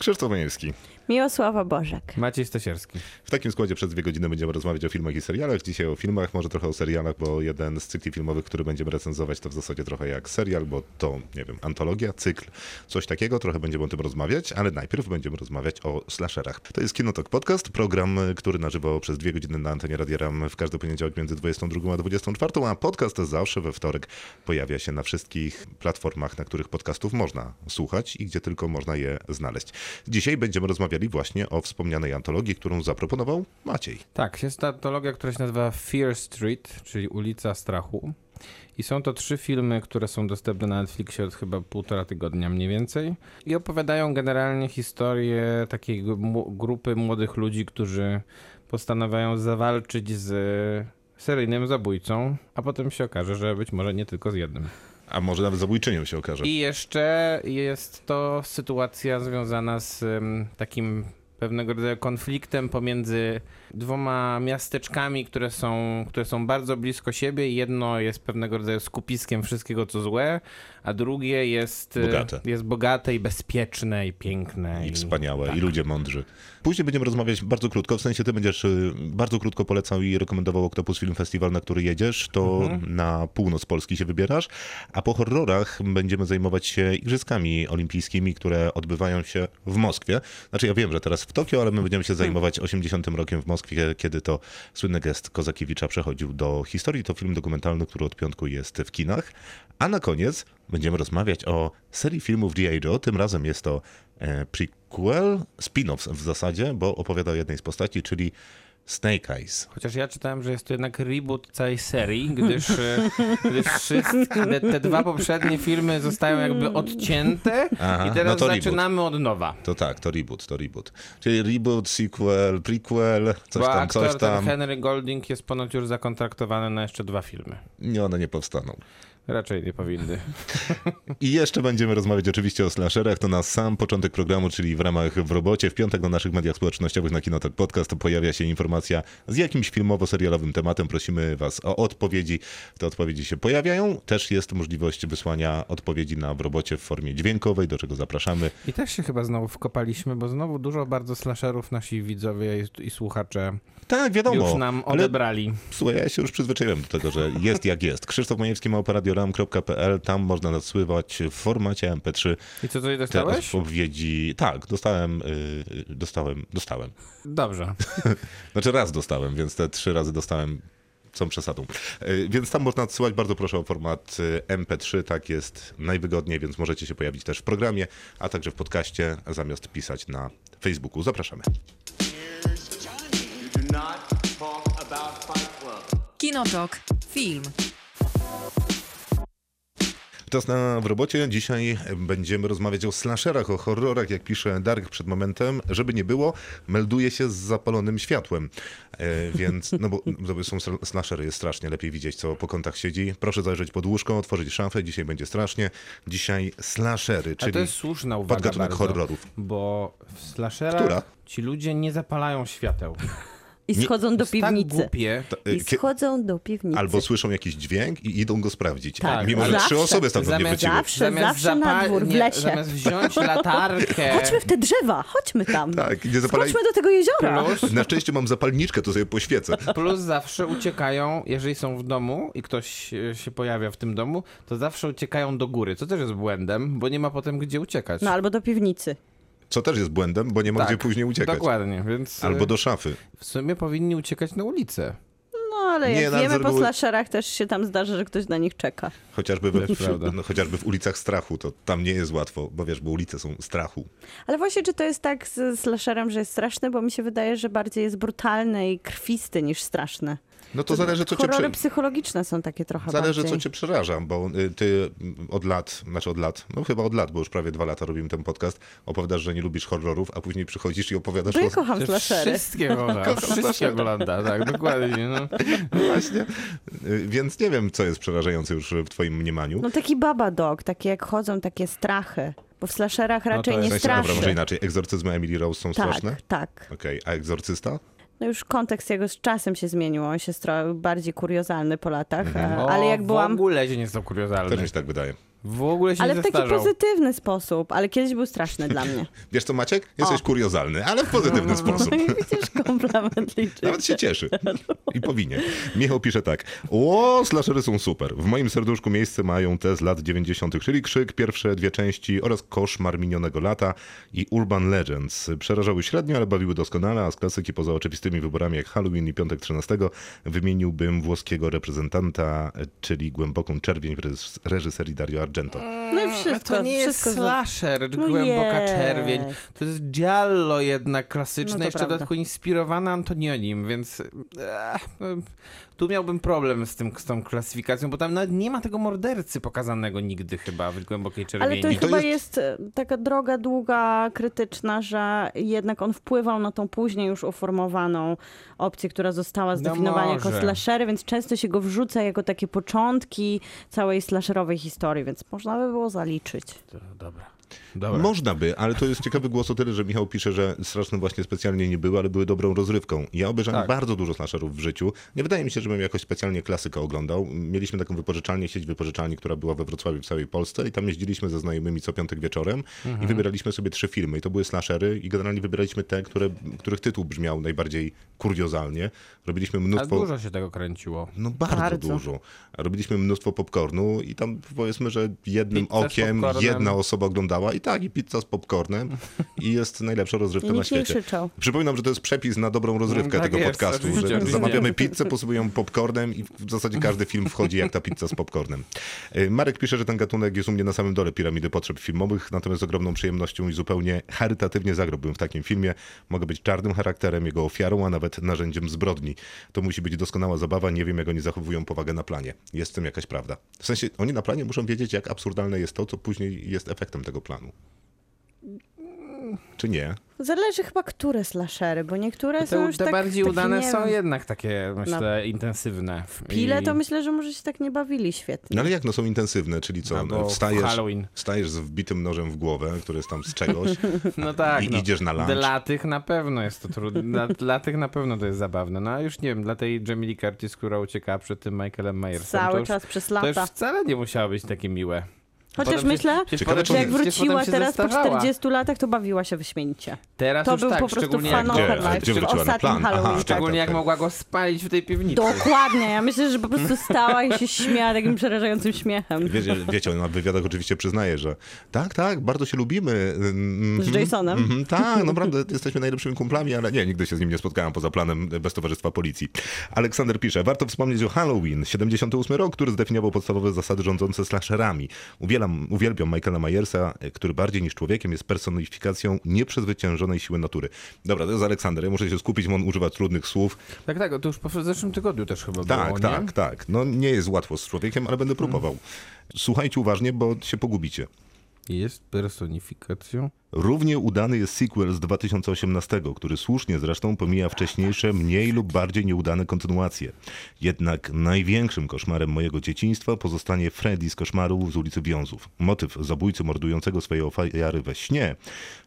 Krzysztof Majewski. Miłosława Bożek. Maciej Stasierski. W takim składzie przez dwie godziny będziemy rozmawiać o filmach i serialach. Dzisiaj o filmach, może trochę o serialach, bo jeden z cykli filmowych, który będziemy recenzować, to w zasadzie trochę jak serial, bo to, nie wiem, antologia, cykl, coś takiego. Trochę będziemy o tym rozmawiać, ale najpierw będziemy rozmawiać o slasherach. To jest Kinotok Podcast, program, który na żywo przez dwie godziny na antenie Radia Ram w każdy poniedziałek między 22 a 24, a podcast zawsze we wtorek pojawia się na wszystkich platformach, na których podcastów można słuchać i gdzie tylko można je znaleźć. Dzisiaj będziemy rozmawiali właśnie o wspomnianej antologii, którą zaproponował Maciej. Tak, jest to antologia, która się nazywa Fear Street, czyli Ulica Strachu. I są to trzy filmy, które są dostępne na Netflixie od chyba półtora tygodnia mniej więcej. I opowiadają generalnie historię takiej grupy młodych ludzi, którzy postanawiają zawalczyć z seryjnym zabójcą, a potem się okaże, że być może nie tylko z jednym. A może nawet zabójczynią się okaże. I jeszcze jest to sytuacja związana z takim pewnego rodzaju konfliktem pomiędzy dwoma miasteczkami, które są, które są bardzo blisko siebie. Jedno jest pewnego rodzaju skupiskiem wszystkiego, co złe, a drugie jest e, Bogate. jest bogate i bezpieczne i piękne. I wspaniałe, tak. i ludzie mądrzy. Później będziemy rozmawiać bardzo krótko, w sensie ty będziesz y, bardzo krótko polecał i rekomendował Octopus Film Festival, na który jedziesz, to Mhm. na północ Polski się wybierasz, a po horrorach będziemy zajmować się igrzyskami olimpijskimi, które odbywają się w Moskwie. Znaczy ja wiem, że teraz w Tokio, ale my będziemy się zajmować 80 rokiem w Moskwie, kiedy to słynny gest Kozakiewicza przechodził do historii. To film dokumentalny, który od piątku jest w kinach. A na koniec będziemy rozmawiać o serii filmów G.I. Joe. Tym razem jest to e, prequel, spin-off w zasadzie, bo opowiada o jednej z postaci, czyli Snake Eyes. Chociaż ja czytałem, że jest to jednak reboot całej serii, gdyż, e, gdyż wszystkie te, dwa poprzednie filmy zostają jakby odcięte Aha, i teraz no to reboot. zaczynamy od nowa. To tak, to reboot, to reboot. Czyli reboot, sequel, prequel, coś Bo tam, coś tam. ten Henry Golding jest ponoć już zakontraktowany na jeszcze dwa filmy. Nie, one nie powstaną. Raczej nie powinny. I jeszcze będziemy rozmawiać oczywiście o slasherach. To na sam początek programu, czyli w ramach w robocie. W piątek na naszych mediach społecznościowych na Kinotok Podcast pojawia się informacja z jakimś filmowo-serialowym tematem. Prosimy Was o odpowiedzi. Te odpowiedzi się pojawiają. Też jest możliwość wysłania odpowiedzi na w robocie w formie dźwiękowej, do czego zapraszamy. I też się chyba znowu wkopaliśmy, bo znowu dużo bardzo slasherów nasi widzowie i, i słuchacze Tak, wiadomo. już nam ale odebrali. Słuchaj, ja się już przyzwyczaiłem do tego, że jest jak jest. Krzysztof Majewski, małparadioram.pl, tam można nasływać w formacie MP3 I co, te dostałeś? odpowiedzi. Tak, dostałem, yy, dostałem, dostałem. Dobrze. Znaczy raz dostałem, więc te trzy razy dostałem są przesadą. Yy, Więc tam można odsyłać. Bardzo proszę o format yy, MP3. Tak jest najwygodniej, więc możecie się pojawić też w programie, a także w podcaście, zamiast pisać na Facebooku. Zapraszamy. Kinotok. Film. Czas na w robocie. Dzisiaj będziemy rozmawiać o slasherach, o horrorach, jak pisze Darek przed momentem. Żeby nie było, melduje się z zapalonym światłem. E, więc, no bo to są sl- slashery, jest strasznie lepiej widzieć, co po kątach siedzi. Proszę zajrzeć pod łóżko, otworzyć szafę, dzisiaj będzie strasznie. Dzisiaj slashery, A czyli to jest słuszna uwaga podgatunek bardzo, horrorów. Bo w slasherach Która? ci ludzie nie zapalają świateł. I Nie- schodzą do To jest tak piwnicy. głupie. To, e, I kie- schodzą do piwnicy. Albo słyszą jakiś dźwięk i idą go sprawdzić. Tak, Mimo, że zawsze. trzy osoby stamtąd nie wróciły. Zawsze, zawsze na dwór, w nie, lesie. Zamiast wziąć latarkę Chodźmy w te drzewa, chodźmy tam. Tak, nie zapalaj... Chodźmy do tego jeziora. plus, Na szczęście mam zapalniczkę, to sobie poświecę. plus zawsze uciekają, jeżeli są w domu i ktoś e, się pojawia w tym domu, to zawsze uciekają do góry, co też jest błędem, bo nie ma potem gdzie uciekać. No albo do piwnicy. Co też jest błędem, bo nie ma Tak, gdzie później uciekać. Dokładnie, więc e, Albo do szafy. w sumie powinni uciekać na ulicę. No ale Nie, jak nawet wiemy, po slasherach też się tam zdarza, że ktoś na nich czeka. Chociażby, we, prawda. no, chociażby w ulicach strachu, to tam nie jest łatwo, bo wiesz, bo ulice są strachu. Ale właśnie, czy to jest tak z slasherem, że jest straszny? Bo mi się wydaje, że bardziej jest brutalny i krwisty niż straszny. No to zależy, co cię, Horrory psychologiczne są takie trochę zależy, co bardziej. cię przeraża, bo y, ty od lat, znaczy od lat, no chyba od lat, bo już prawie dwa lata robimy ten podcast, opowiadasz, że nie lubisz horrorów, a później przychodzisz i opowiadasz Bo ja o... kocham slashery. Wszystkie ogląda, wszystkie ogląda, tak, dokładnie. No. Właśnie. Y, Więc nie wiem, co jest przerażające już w twoim mniemaniu. No taki baba dog, takie jak chodzą, takie strachy. Bo w slasherach raczej to nie straszy. dobra, może inaczej, egzorcyzmy Emily Rose są straszne? Tak, tak. Okej, a egzorcysta? No już kontekst jego z czasem się zmienił, on się stał bardziej kuriozalny po latach, Mhm. O, ale jak byłam... W ogóle się nie stał kuriozalny. Też mi się tak wydaje. W ogóle się Ale nie w taki zestarzał. pozytywny sposób, ale kiedyś był straszny dla mnie. Wiesz co, Maciek? Jesteś O. kuriozalny, ale w pozytywny sposób. No i widzisz, komplement liczy Nawet się cieszy. No. I powinien. Michał pisze tak. O, slashery są super. W moim serduszku miejsce mają te z lat 90., czyli Krzyk, pierwsze dwie części oraz Koszmar minionego lata i Urban Legends. Przerażały średnio, ale bawiły doskonale, a z klasyki poza oczywistymi wyborami jak Halloween i Piątek 13 wymieniłbym włoskiego reprezentanta, czyli Głęboką Czerwień w reż- reżyserii Dario Argento. No i wszystko, to nie jest slasher, No głęboka jest. czerwień. To jest giallo jednak klasyczne, No jeszcze prawda. dodatkowo inspirowane Antonionim, więc eh, tu miałbym problem z, tym, z tą klasyfikacją, bo tam nawet nie ma tego mordercy pokazanego nigdy chyba w głębokiej czerwieni. Ale to, I to chyba jest- jest... e, taka droga długa, krytyczna, że jednak on wpływał na tą później już uformowaną opcję, która została zdefiniowana jako może. slashery, więc często się go wrzuca jako takie początki całej slasherowej historii, więc można by było zaliczyć. To, dobra. Dobra. Można by, ale to jest ciekawy głos o tyle, że Michał pisze, że straszne właśnie specjalnie nie były, ale były dobrą rozrywką. Ja obejrzałem Tak. bardzo dużo slasherów w życiu. Nie wydaje mi się, żebym jakoś specjalnie klasykę oglądał. Mieliśmy taką wypożyczalnię, sieć wypożyczalni, która była we Wrocławiu w całej Polsce i tam jeździliśmy ze znajomymi co piątek wieczorem Mhm. i wybieraliśmy sobie trzy filmy i to były slashery i generalnie wybieraliśmy te, które, których tytuł brzmiał najbardziej kuriozalnie. Robiliśmy A mnóstwo... dużo się tego kręciło. No bardzo, Bardzo. dużo. Robiliśmy mnóstwo popcornu i tam powiedzmy, że jednym Pizza okiem jedna osoba oglądała i tak, i pizza z popcornem i jest najlepsza rozrywka na świecie. Przypominam, że to jest przepis na dobrą rozrywkę Tak tego jest, podcastu, że zamawiamy pizzę, posypują popcornem i w zasadzie każdy film wchodzi jak ta pizza z popcornem. E, Marek pisze, że ten gatunek jest u mnie na samym dole piramidy potrzeb filmowych, natomiast z ogromną przyjemnością i zupełnie charytatywnie zagrałbym w takim filmie. Mogę być czarnym charakterem, jego ofiarą, a nawet narzędziem zbrodni. To musi być doskonała zabawa, nie wiem jak oni zachowują powagę na planie. Jest w tym jakaś prawda. W sensie, oni na planie muszą wiedzieć, jak absurdalne jest to, co później jest efektem tego planu. Czy nie? Zależy chyba, które slashery, bo niektóre są Te, już te tak, bardziej takie, udane nie są wiem, jednak takie, myślę, intensywne. W pile I- to myślę, że może się tak nie bawili świetnie. No ale jak, no są intensywne, czyli co, w wstajesz, Halloween. wstajesz z wbitym nożem w głowę, który jest tam z czegoś No tak, i no. idziesz na lunch. Dla tych na pewno jest to trudne. Dla, dla tych na pewno to jest zabawne. No a już nie wiem, dla tej Jamie Lee Curtis, która uciekała przed tym Michaelem Myersem, to Cały już, czas przez to już lata. wcale nie musiało być takie miłe. Chociaż myślę, Ciekawe, że jak wróciła teraz po zestarzała. 40 latach, to bawiła się wyśmienicie. Teraz To już był tak, po prostu szczególnie fan jak, Gdzie? of her life Gdzie w wróciła na ostatnim plan? Aha, Halloween. tak. szczególnie jak mogła go spalić w tej piwnicy. Dokładnie, ja myślę, że po prostu stała i się śmiała takim przerażającym śmiechem. Wiecie, wiecie, ona w wywiadach oczywiście przyznaje, że tak, tak, bardzo się lubimy. Mhm, Z Jasonem? mhm, tak, naprawdę jesteśmy najlepszymi kumplami, ale nie, nigdy się z nim nie spotkałem poza planem bez towarzystwa policji. Aleksander pisze, warto wspomnieć o Halloween, 78 rok, który zdefiniował podstawowe zasady rządzące slasherami. Uwielam, uwielbiam Michaela Myersa, który bardziej niż człowiekiem jest personifikacją nieprzezwyciężonej siły natury. Dobra, to jest Aleksander, ja muszę się skupić, bo on używa trudnych słów. Tak, tak, to już po w zeszłym tygodniu też chyba Tak, było, tak, nie? tak. No nie jest łatwo z człowiekiem, ale będę próbował. Słuchajcie uważnie, bo się pogubicie. Jest personifikacją. Równie udany jest sequel z 2018, który słusznie zresztą pomija wcześniejsze, mniej lub bardziej nieudane kontynuacje. Jednak największym koszmarem mojego dzieciństwa pozostanie Freddy z koszmarów z ulicy Wiązów. Motyw zabójcy mordującego swoje ofiary we śnie,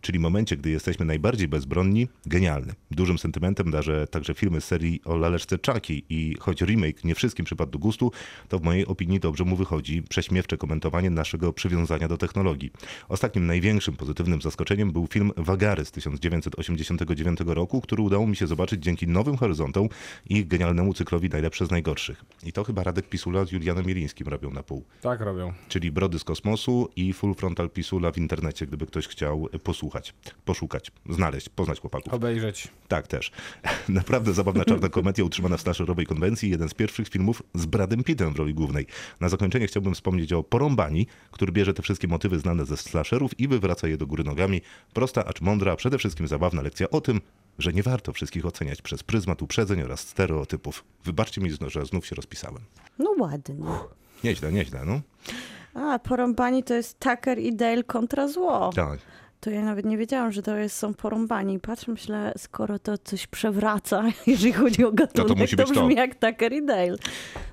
czyli momencie, gdy jesteśmy najbardziej bezbronni, genialny. Dużym sentymentem darzę także filmy z serii o laleczce Chucky i choć remake nie wszystkim przypadł do gustu, to w mojej opinii dobrze mu wychodzi prześmiewcze komentowanie naszego przywiązania do technologii. Ostatnim największym pozytywnym zaskoczeniem był film Wagary z 1989 roku, który udało mi się zobaczyć dzięki Nowym Horyzontom i genialnemu cyklowi Najlepsze z najgorszych. I to chyba Radek Pisula z Julianem Mielińskim robią na pół. Tak robią. Czyli Brody z kosmosu i Full Frontal Pisula w internecie, gdyby ktoś chciał posłuchać, poszukać, znaleźć, poznać chłopaków. Obejrzeć. Tak też. Naprawdę zabawna czarna komedia utrzymana w slasherowej konwencji. Jeden z pierwszych filmów z Bradem Pittem w roli głównej. Na zakończenie chciałbym wspomnieć o Porąbani, który bierze te wszystkie motywy znane ze slasherów i wywraca je do góry nogami. Prosta, acz mądra, a przede wszystkim zabawna lekcja o tym, że nie warto wszystkich oceniać przez pryzmat uprzedzeń oraz stereotypów. Wybaczcie mi, że znów się rozpisałem. No ładnie. Nieźle, nieźle, no. A, porąbani to jest Tucker i Dale kontra zło. Tak. To ja nawet nie wiedziałam, że to jest, są porąbani. Patrzę, myślę, skoro to coś przewraca, jeżeli chodzi o gatunek, to, musi być to. brzmi jak Tucker i Dale.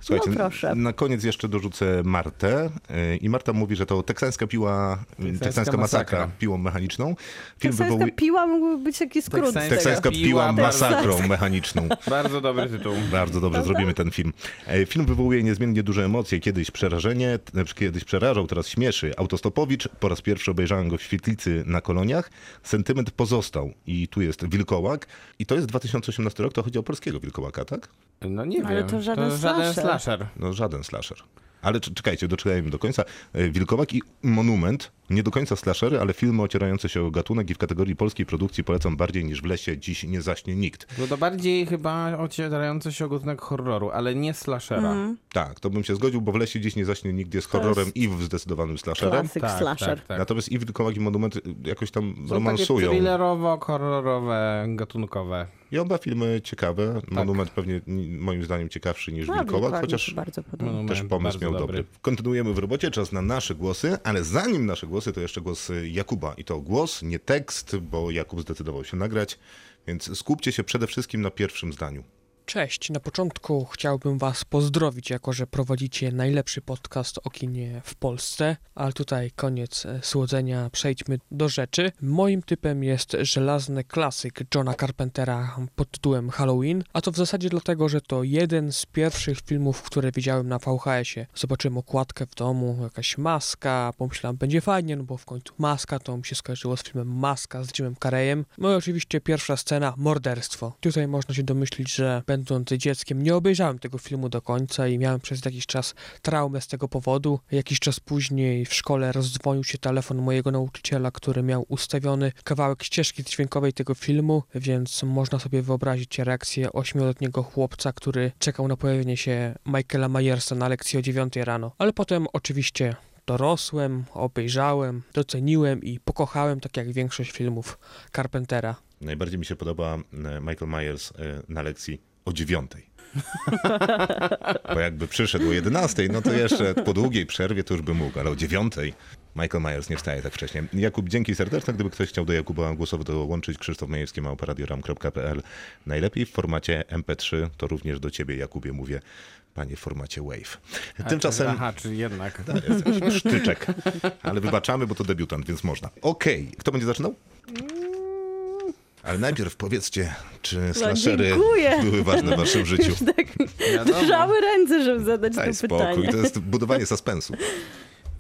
Słuchajcie, no proszę. na koniec jeszcze dorzucę Martę y, i Marta mówi, że to teksańska piła, teksańska, Teksańska masakra, masakra. piłą mechaniczną. Film Teksańska wywołuje... piła mógłby być taki skrót. Teksańska. Teksańska piła masakrą mechaniczną. Bardzo dobry tytuł. Bardzo dobrze, zrobimy ten film. E, Film wywołuje niezmiennie duże emocje. Kiedyś przerażenie, t- kiedyś przerażał, teraz śmieszy. Autostopowicz, po raz pierwszy obejrzałem go w świetlicy na koloniach. Sentyment pozostał. I tu jest Wilkołak. I to jest 2018 rok, to chodzi o polskiego Wilkołaka, tak? No nie Ale wiem. to żaden żaden slasher. slasher. No żaden slasher. Ale cz- czekajcie, doczekajmy do końca. E, Wilkołak i Monument, nie do końca slashery, ale filmy ocierające się o gatunek i w kategorii polskiej produkcji polecam bardziej niż w lesie dziś nie zaśnie nikt. No to bardziej chyba ocierające się o gatunek horroru, ale nie slashera. Mhm. Tak, to bym się zgodził, bo w lesie dziś nie zaśnie nikt jest horrorem jest i w zdecydowanym slasherem. Klasyk Tak, slasher. tak, tak. Natomiast i Wilkołak i Monument y, jakoś tam Są takie romansują. thrillerowo-horrorowe, gatunkowe. I oba filmy ciekawe. Monument pewnie moim zdaniem ciekawszy niż No, Wilkołak, chociaż bardzo też pomysł bardzo miał dobry. Kontynuujemy w robocie, czas na nasze głosy, ale zanim nasze głosy, to jeszcze głos y, Jakuba. I to głos, nie tekst, bo Jakub zdecydował się nagrać, więc skupcie się przede wszystkim na pierwszym zdaniu. Cześć, na początku chciałbym Was pozdrowić, jako że prowadzicie najlepszy podcast o kinie w Polsce, ale tutaj koniec e, słodzenia, przejdźmy do rzeczy. Moim typem jest żelazny klasyk Johna Carpentera pod tytułem Halloween, a to w zasadzie dlatego, że to jeden z pierwszych filmów, które widziałem na VHS-ie. Zobaczyłem okładkę w domu, jakaś maska, pomyślałem, będzie fajnie, no bo w końcu maska, to mi się skojarzyło z filmem Maska z Jimem Carreyem. No i oczywiście pierwsza scena, morderstwo. Tutaj można się domyślić, że będąc dzieckiem nie obejrzałem tego filmu do końca i miałem przez jakiś czas traumę z tego powodu. Jakiś czas później w szkole rozdzwonił się telefon mojego nauczyciela, który miał ustawiony kawałek ścieżki dźwiękowej tego filmu, więc można sobie wyobrazić reakcję ośmioletniego chłopca, który czekał na pojawienie się Michaela Myersa na lekcji o 9 rano. Ale potem oczywiście dorosłem, obejrzałem, doceniłem i pokochałem, tak jak większość filmów Carpentera. Najbardziej mi się podoba e, Michael Myers e, na lekcji o dziewiątej. Bo jakby przyszedł o 11, no to jeszcze po długiej przerwie to już by mógł, ale o dziewiątej Michael Myers nie wstaje tak wcześnie. Jakub, dzięki serdeczne. Gdyby ktoś chciał do Jakuba głosowo dołączyć, Krzysztof Majewski, małparadioram.pl. Najlepiej w formacie MP3, to również do ciebie, Jakubie, mówię, panie w formacie WAVE. Tymczasem... Aha, czy jednak. Tak, Sztyczek. Ale wybaczamy, bo to debiutant, więc można. Okej, kto będzie zaczynał? Ale najpierw powiedzcie, czy slashery dziękuję. były ważne w waszym życiu? Tak Wiadomo, drżały ręce, żeby zadać Daj to spokój, pytanie. to jest budowanie suspensu.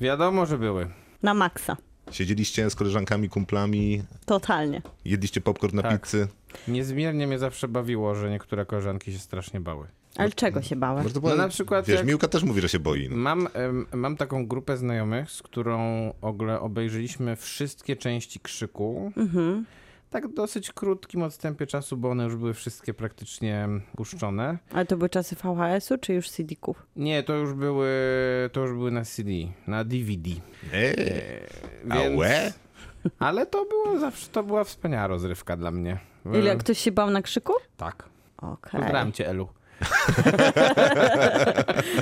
wiadomo, że były. Na maksa. Siedzieliście z koleżankami, kumplami, Totalnie. jedliście popcorn na Tak. pizzy. Niezmiernie mnie zawsze bawiło, że niektóre koleżanki się strasznie bały. Ale czego się? Bardzo No na przykład Wiesz, jak- Miłka też mówi, że się boi. No. Mam, mam taką grupę znajomych, z którą ogle obejrzeliśmy wszystkie części Krzyku. Mhm. Tak dosyć krótkim odstępie czasu, bo one już były wszystkie praktycznie puszczone. Ale to były czasy VHS-u, czy już CD-ków? Nie, to już były, to już były na CD, na DVD. Eee, Więc, Ałe? ale to było zawsze, to była wspaniała rozrywka dla mnie. Ile ktoś się bał na krzyku? Tak. Okej. Pozdrawiam cię, Elu.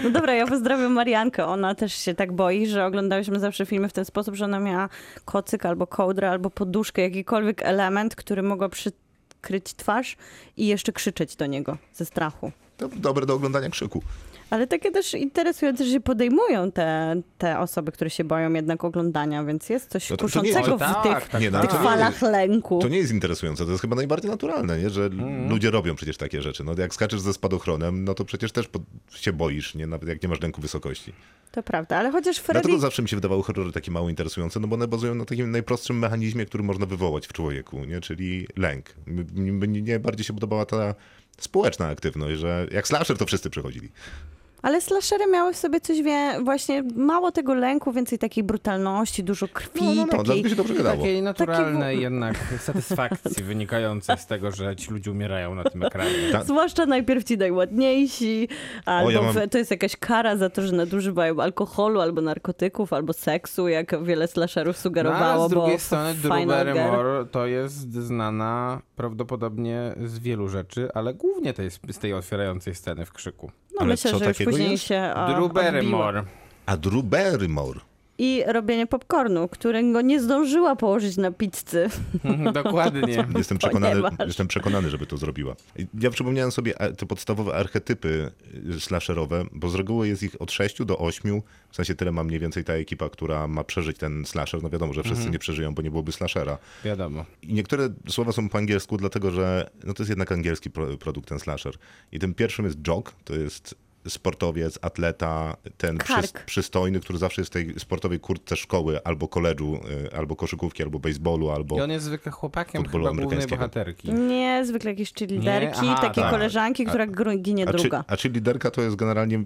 No dobra, ja pozdrawiam Mariankę. Ona też się tak boi, że oglądałyśmy zawsze filmy w ten sposób, że ona miała kocyk albo kołdrę, albo poduszkę, jakikolwiek element, który mogła przykryć twarz i jeszcze krzyczeć do niego ze strachu. To dobre do oglądania krzyku. Ale takie też interesujące, że się podejmują te, te osoby, które się boją jednak oglądania, więc jest coś No to- to kuszącego O, tak, w tych, tak, Nie, no, tych to nie- falach lęku. To nie jest interesujące, to jest chyba najbardziej naturalne, nie? że Mhm. ludzie robią przecież takie rzeczy. No, jak skaczesz ze spadochronem, no to przecież też pod... się boisz, nie? nawet jak nie masz lęku wysokości. To prawda, ale chociaż Freddy... Dlatego zawsze mi się wydawały horrory takie mało interesujące, no bo one bazują na takim najprostszym mechanizmie, który można wywołać w człowieku, nie? czyli lęk. Mnie mnie bardziej się podobała ta społeczna aktywność, że jak slasher to wszyscy przychodzili. Ale slashery miały w sobie coś wie, właśnie mało tego lęku, więcej takiej brutalności, dużo krwi, No, no, no, takiej... się dobrze gadało. Takiej naturalnej Taki jednak satysfakcji wynikającej z tego, że ci ludzie umierają na tym ekranie. Ta- Zwłaszcza najpierw ci najładniejsi, albo ja mam- to jest jakaś kara za to, że nadużywają alkoholu albo narkotyków, albo seksu, jak wiele slasherów No, sugerowało, a z drugiej bo strony Drew. Barrymore to jest znana prawdopodobnie z wielu rzeczy, ale głównie tej, z tej otwierającej sceny w krzyku. No Ale myślę, co że już takiego później jest? się a, Drew odbiło. Barrymore. A Drew Barrymore. I robienie popcornu, którego nie zdążyła położyć na pizzy. Dokładnie. Jestem przekonany, jestem przekonany, żeby to zrobiła. Ja przypomniałem sobie e, te podstawowe archetypy y, slasherowe, bo z reguły jest ich od 6 do 8. W sensie tyle ma mniej więcej ta ekipa, która ma przeżyć ten slasher. No wiadomo, że wszyscy Mhm. nie przeżyją, bo nie byłoby slashera. Wiadomo. I niektóre słowa są po angielsku, dlatego że no to jest jednak angielski pro, produkt, ten slasher. I tym pierwszym jest jog, to jest sportowiec, atleta, ten przys, przystojny, który zawsze jest w tej sportowej kurtce szkoły, albo koledżu, y, albo koszykówki, albo baseballu, albo... I on jest zwykle chłopakiem chyba głównej bohaterki. Nie, zwykle jakieś cheerleaderki? Aha, takie tak. koleżanki, która gru- ginie A, czy, druga. a czy liderka to jest generalnie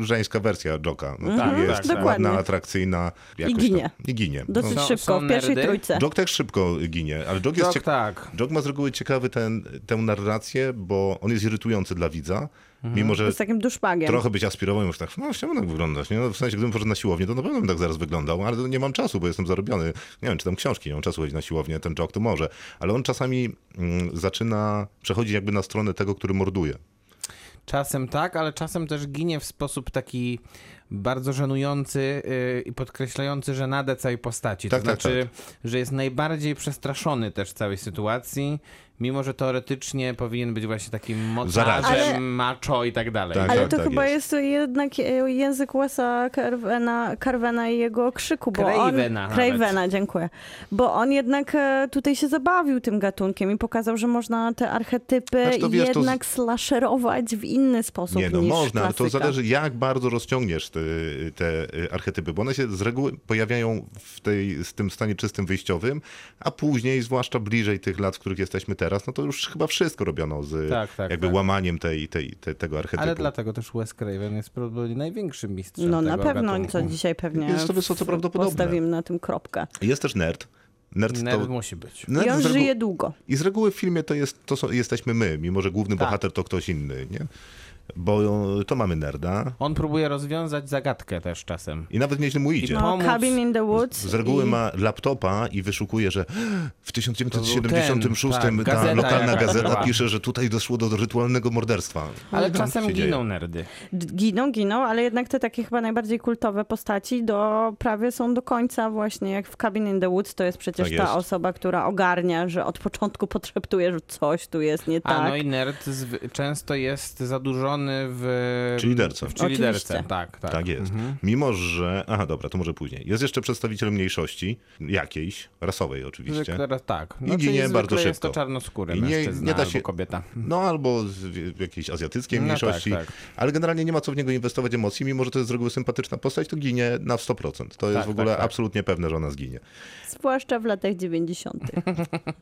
żeńska wersja Joka. No, Tak, jest tak, tak. ładna, atrakcyjna. jakoś ginie. Tam, I ginie. Dosyć No, szybko, w pierwszej nerdy? trójce. Jok też szybko ginie, ale Jok jest Dok, ciek- tak. Jog ma z reguły ciekawy ten, tę narrację, bo on jest irytujący dla widza, Mhm. Mimo że Z takim duszpagiem. trochę być aspirował już tak, no chciałbym tak wyglądać, nie? No, w sensie, gdybym poszedł na siłownię, to na pewno bym tak zaraz wyglądał, ale nie mam czasu, bo jestem zarobiony. Nie wiem, czytam książki, nie mam czasu chodzić na siłownię, ten Jog to może. Ale on czasami mm, zaczyna przechodzić jakby na stronę tego, który morduje. Czasem tak, ale czasem też ginie w sposób taki bardzo żenujący yy, i podkreślający żenadę całej postaci. Tak, to tak, znaczy, że jest najbardziej przestraszony też w całej sytuacji, mimo że teoretycznie powinien być właśnie takim mocarzem, Ale- macho i tak dalej. Tak, Ale tak, to tak chyba jest. jest. jednak e, język Wes'a Carvena, Carvena i jego krzyku, bo Cravena on... Cravena, dziękuję. Bo on jednak e, tutaj się zabawił tym gatunkiem i pokazał, że można te archetypy Znaczy, to wiesz, to jednak slasherować w inny sposób Nie, no niż można, ale to klasyka. zależy jak bardzo rozciągniesz te, te y, archetypy, bo one się z reguły pojawiają w tej, z tym stanie czystym wyjściowym, a później, zwłaszcza bliżej tych lat, w których jesteśmy teraz, no to już chyba wszystko robiono z Tak, tak, jakby tak. łamaniem tej, tej, te, tego archetypu. Ale dlatego też Wes Craven jest prawdopodobnie największym mistrzem No na pewno, gatunku. co dzisiaj pewnie Jest to wysoce prawdopodobne. postawimy na tym kropkę. Jest też nerd. Nerd, Nerd to... musi być. Nerd I on żyje długo. I z reguły w filmie to, jest, to są, jesteśmy my, mimo że główny Tak. bohater to ktoś inny, nie? Bo e, to mamy nerda On próbuje rozwiązać zagadkę też czasem. i nawet nieźle mu idzie. I No, pomóc- Cabin in the Woods. Z reguły i... ma laptopa i wyszukuje, że w 1976 To był ten, ta tak, gazeta lokalna gazeta była. pisze, że tutaj doszło do rytualnego morderstwa. Ale tam czasem się dzieje. giną nerdy. Giną, giną, ale jednak te takie chyba najbardziej kultowe postaci do, prawie są do końca właśnie, jak w Cabin in the Woods, to jest przecież Tak ta jest. osoba, która ogarnia, że od początku podszeptuje, że coś tu jest nie A tak. no i nerd często jest zadłużony w... Czy liderce. W liderce, Oczywiście. tak, tak. Tak jest. Mimo, że... Aha, dobra, to może później. Jest jeszcze przedstawiciel mniejszości, jakiejś, rasowej oczywiście. Zwykle, tak. I No, ginie czyli bardzo zwykle jest to szybko. czarnoskóry I nie- mężczyzna nie da albo się- kobieta. No albo jakiejś azjatyckiej No mniejszości. tak, tak. Ale generalnie nie ma co w niego inwestować emocji, mimo że to jest z reguły sympatyczna postać, to ginie na 100%. To jest Tak, w ogóle tak, tak. absolutnie pewne, że ona zginie. Zwłaszcza w latach 90.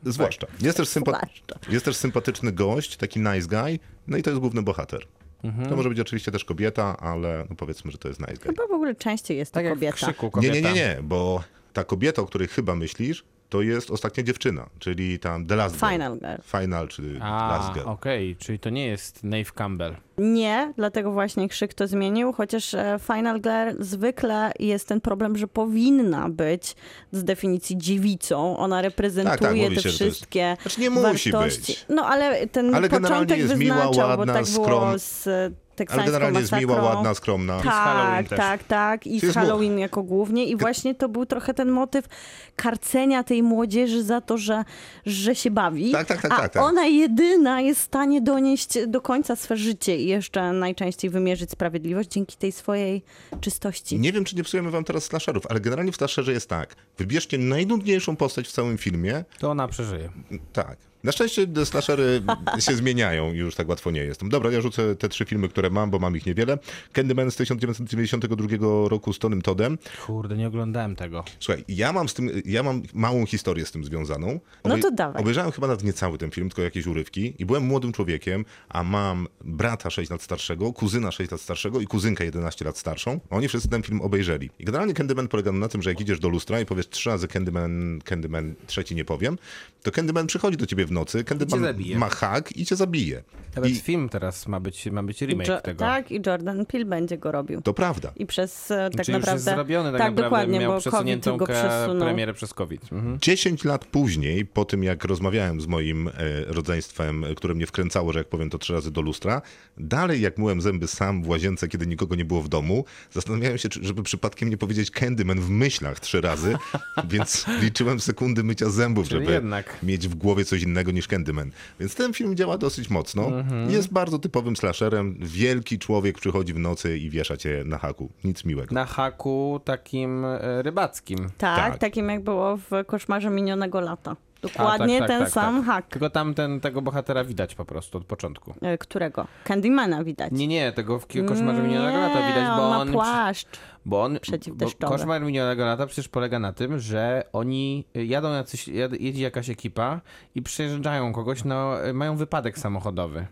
Zwłaszcza. Jest też, sympa- Zwłaszcza. jest też sympatyczny gość, taki nice guy, no i to jest główny bohater. Mhm. To może być oczywiście też kobieta, ale no powiedzmy, że to jest nice guy. Chyba w ogóle częściej jest to Tak jak w kobieta. krzyku Nie, kobieta. nie, nie, nie, bo ta kobieta, o której chyba myślisz, to jest ostatnia dziewczyna, czyli tam The Last Girl. Final Girl. Final, czy A, Last Girl. okej, czyli to nie jest Nave Campbell. Nie, dlatego właśnie krzyk to zmienił, chociaż e, Final Girl zwykle jest ten problem, że powinna być z definicji dziewicą. Ona reprezentuje Tak, tak, te się, to jest- wszystkie Znaczy nie musi wartości. być. No ale ten Ale generalnie początek jest miła, wyznaczał, ładna, bo tak było skrom- z e, Ale teksańską generalnie jest miła, masakrą. ładna, skromna. Halloween Tak, też. tak, tak. I z Halloween jako głównie. I właśnie to był trochę ten motyw karcenia tej młodzieży za to, że, że się bawi. Tak, tak, tak, a tak, tak. ona jedyna jest w stanie donieść do końca swe życie i jeszcze najczęściej wymierzyć sprawiedliwość dzięki tej swojej czystości. Nie wiem, czy nie psujemy wam teraz slasherów, ale generalnie w slasherze jest tak. Wybierzcie najnudniejszą postać w całym filmie. To ona przeżyje. Tak. Na szczęście te slashery się zmieniają i już tak łatwo nie jest. Dobra, ja rzucę te trzy filmy, które mam, bo mam ich niewiele. Candyman z 1992 roku z Tonym Toddem. Kurde, nie oglądałem tego. Słuchaj, ja mam z tym, ja mam małą historię z tym związaną. No to dawaj. Obejrzałem chyba nawet nie cały ten film, tylko jakieś urywki i byłem młodym człowiekiem, a mam brata 6 lat starszego, kuzyna 6 lat starszego i kuzynkę 11 lat starszą. Oni wszyscy ten film obejrzeli. I generalnie Candyman polega na tym, że jak idziesz do lustra i powiesz trzy razy Candyman, Candyman, trzeci nie powiem, to Candyman przychodzi do ciebie w w nocy, Candyman zabije. ma hak i cię zabije. Nawet I film teraz ma być, ma być remake Jo- tego. tak, i Jordan Peele będzie go robił. to prawda. I przez e, tak Czyli już naprawdę... jest zrobiony tak, tak, naprawdę. dokładnie, Miał bo przesuniętą go premierę przez COVID. Mhm. 10 lat później, po tym jak rozmawiałem z moim e, rodzeństwem, e, które mnie wkręcało, że jak powiem to trzy razy do lustra, dalej jak myłem zęby sam w łazience, kiedy nikogo nie było w domu, zastanawiałem się, czy- żeby przypadkiem nie powiedzieć Candyman w myślach trzy razy, więc liczyłem sekundy mycia zębów, Czyli żeby jednak. mieć w głowie coś innego niż Candyman. Więc ten film działa dosyć mocno. Mhm. Jest bardzo typowym slasherem. Wielki człowiek przychodzi w nocy i wiesza cię na haku. Nic miłego. Na haku takim e, rybackim. Tak, Tak. takim jak było w Koszmarze minionego lata. Dokładnie A, tak, tak, ten tak, sam tak. hak. Tylko tamten, tego bohatera widać po prostu od początku. E, Którego? Candymana widać. Nie, nie, tego w koszmarze minionego lata widać, bo on on, ma płaszcz. Bo on bo koszmar minionego lata przecież polega na tym, że oni jadą jacyś, jedzie jakaś ekipa i przejeżdżają kogoś, no mają wypadek samochodowy.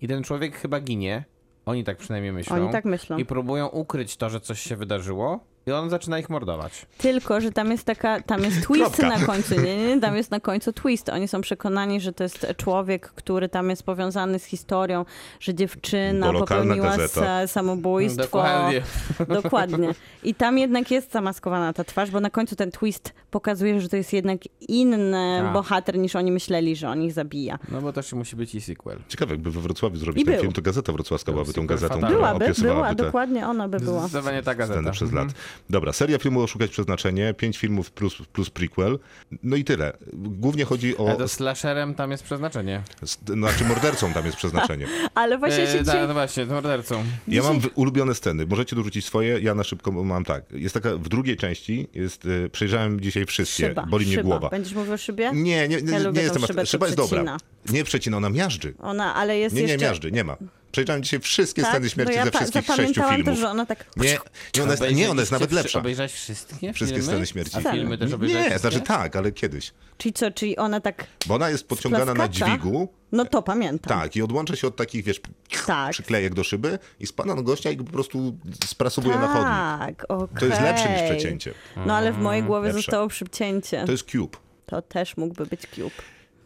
I ten człowiek chyba ginie. Oni tak przynajmniej myślą. Oni tak myślą. I próbują ukryć to, że coś się wydarzyło. I on zaczyna ich mordować. Tylko, że tam jest taka, tam jest twist Kropka. na końcu, nie, nie, tam jest na końcu twist. Oni są przekonani, że to jest człowiek, który tam jest powiązany z historią, że dziewczyna Bo popełniła sa- samobójstwo. Dokładnie. Dokładnie. I tam jednak jest zamaskowana ta twarz, bo na końcu ten twist pokazuje, że to jest jednak inny A. bohater niż oni myśleli, że on ich zabija. No bo też musi być i sequel. Ciekawe, jakby we Wrocławiu zrobić I ten był. film, to Gazeta Wrocławska byłaby tą gazetą, fatalna. która Byłaby, była, te dokładnie ona by była. Zdecydowanie ta gazeta. przez Mhm. lat. Dobra, seria filmu Oszukać Przeznaczenie, pięć filmów plus, plus prequel. No i tyle. Głównie chodzi Ale o... to slasherem tam jest przeznaczenie. s- Znaczy mordercą tam jest przeznaczenie. Ale właśnie się E, dzisiaj... tak, no właśnie, mordercą. Ja mam w- ulubione sceny. Możecie dorzucić swoje, ja na szybko mam tak. Jest taka, w drugiej części jest, y, przejrzałem dzisiaj wszystkie, Szyba, boli mnie szyba. głowa. Będziesz mówił o szybie? Nie, nie, nie, Ja nie szybę, co Szyba jest dobra. Nie przecina, ona miażdży. Ona, ale jest Nie, nie, jeszcze... miażdży, nie ma. Przejrzałem dzisiaj wszystkie Tak? sceny śmierci no ja ze wszystkich sześciu filmów. też, że ona tak... Nie, nie, ona jest, nie, ona jest nawet lepsza. Obejrzałeś wszystkie Wszystkie filmy? sceny śmierci. A filmy też obejrzałeś Nie, znaczy tak, ale kiedyś. Czyli co, czyli ona tak... Bo ona jest podciągana na dźwigu, No to pamiętam. tak, i odłącza się od takich, wiesz, Tak. przyklejek do szyby i spada na gościa i go po prostu sprasowuje na chodnik. Tak, okej. To jest lepsze niż przecięcie. No ale w mojej głowie Lepsze. zostało przycięcie. To jest cube. To też mógłby być cube.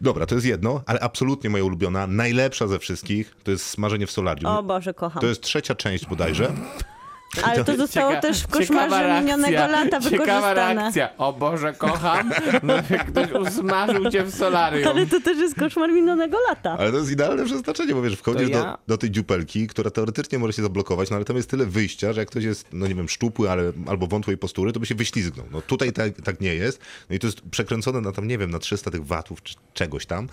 Dobra, to jest jedno, ale absolutnie moja ulubiona, najlepsza ze wszystkich, to jest smażenie w solarium. O Boże, kocham. To jest trzecia część bodajże. Ale to zostało Cieka- też w koszmarze minionego lata Ciekawa wykorzystane. reakcja. O Boże, kocham. No, jak ktoś usmażył cię w solarium. Ale to też jest koszmar minionego lata. Ale to jest idealne przeznaczenie, bo wiesz, wchodzisz ja- do, do tej dziupelki, która teoretycznie może się zablokować, no ale tam jest tyle wyjścia, że jak ktoś jest, no nie wiem, szczupły ale, albo wątłej postury, to by się wyślizgnął. No tutaj tak, tak nie jest. No i to jest przekręcone na tam, nie wiem, na 300 tych watów czy czegoś tam.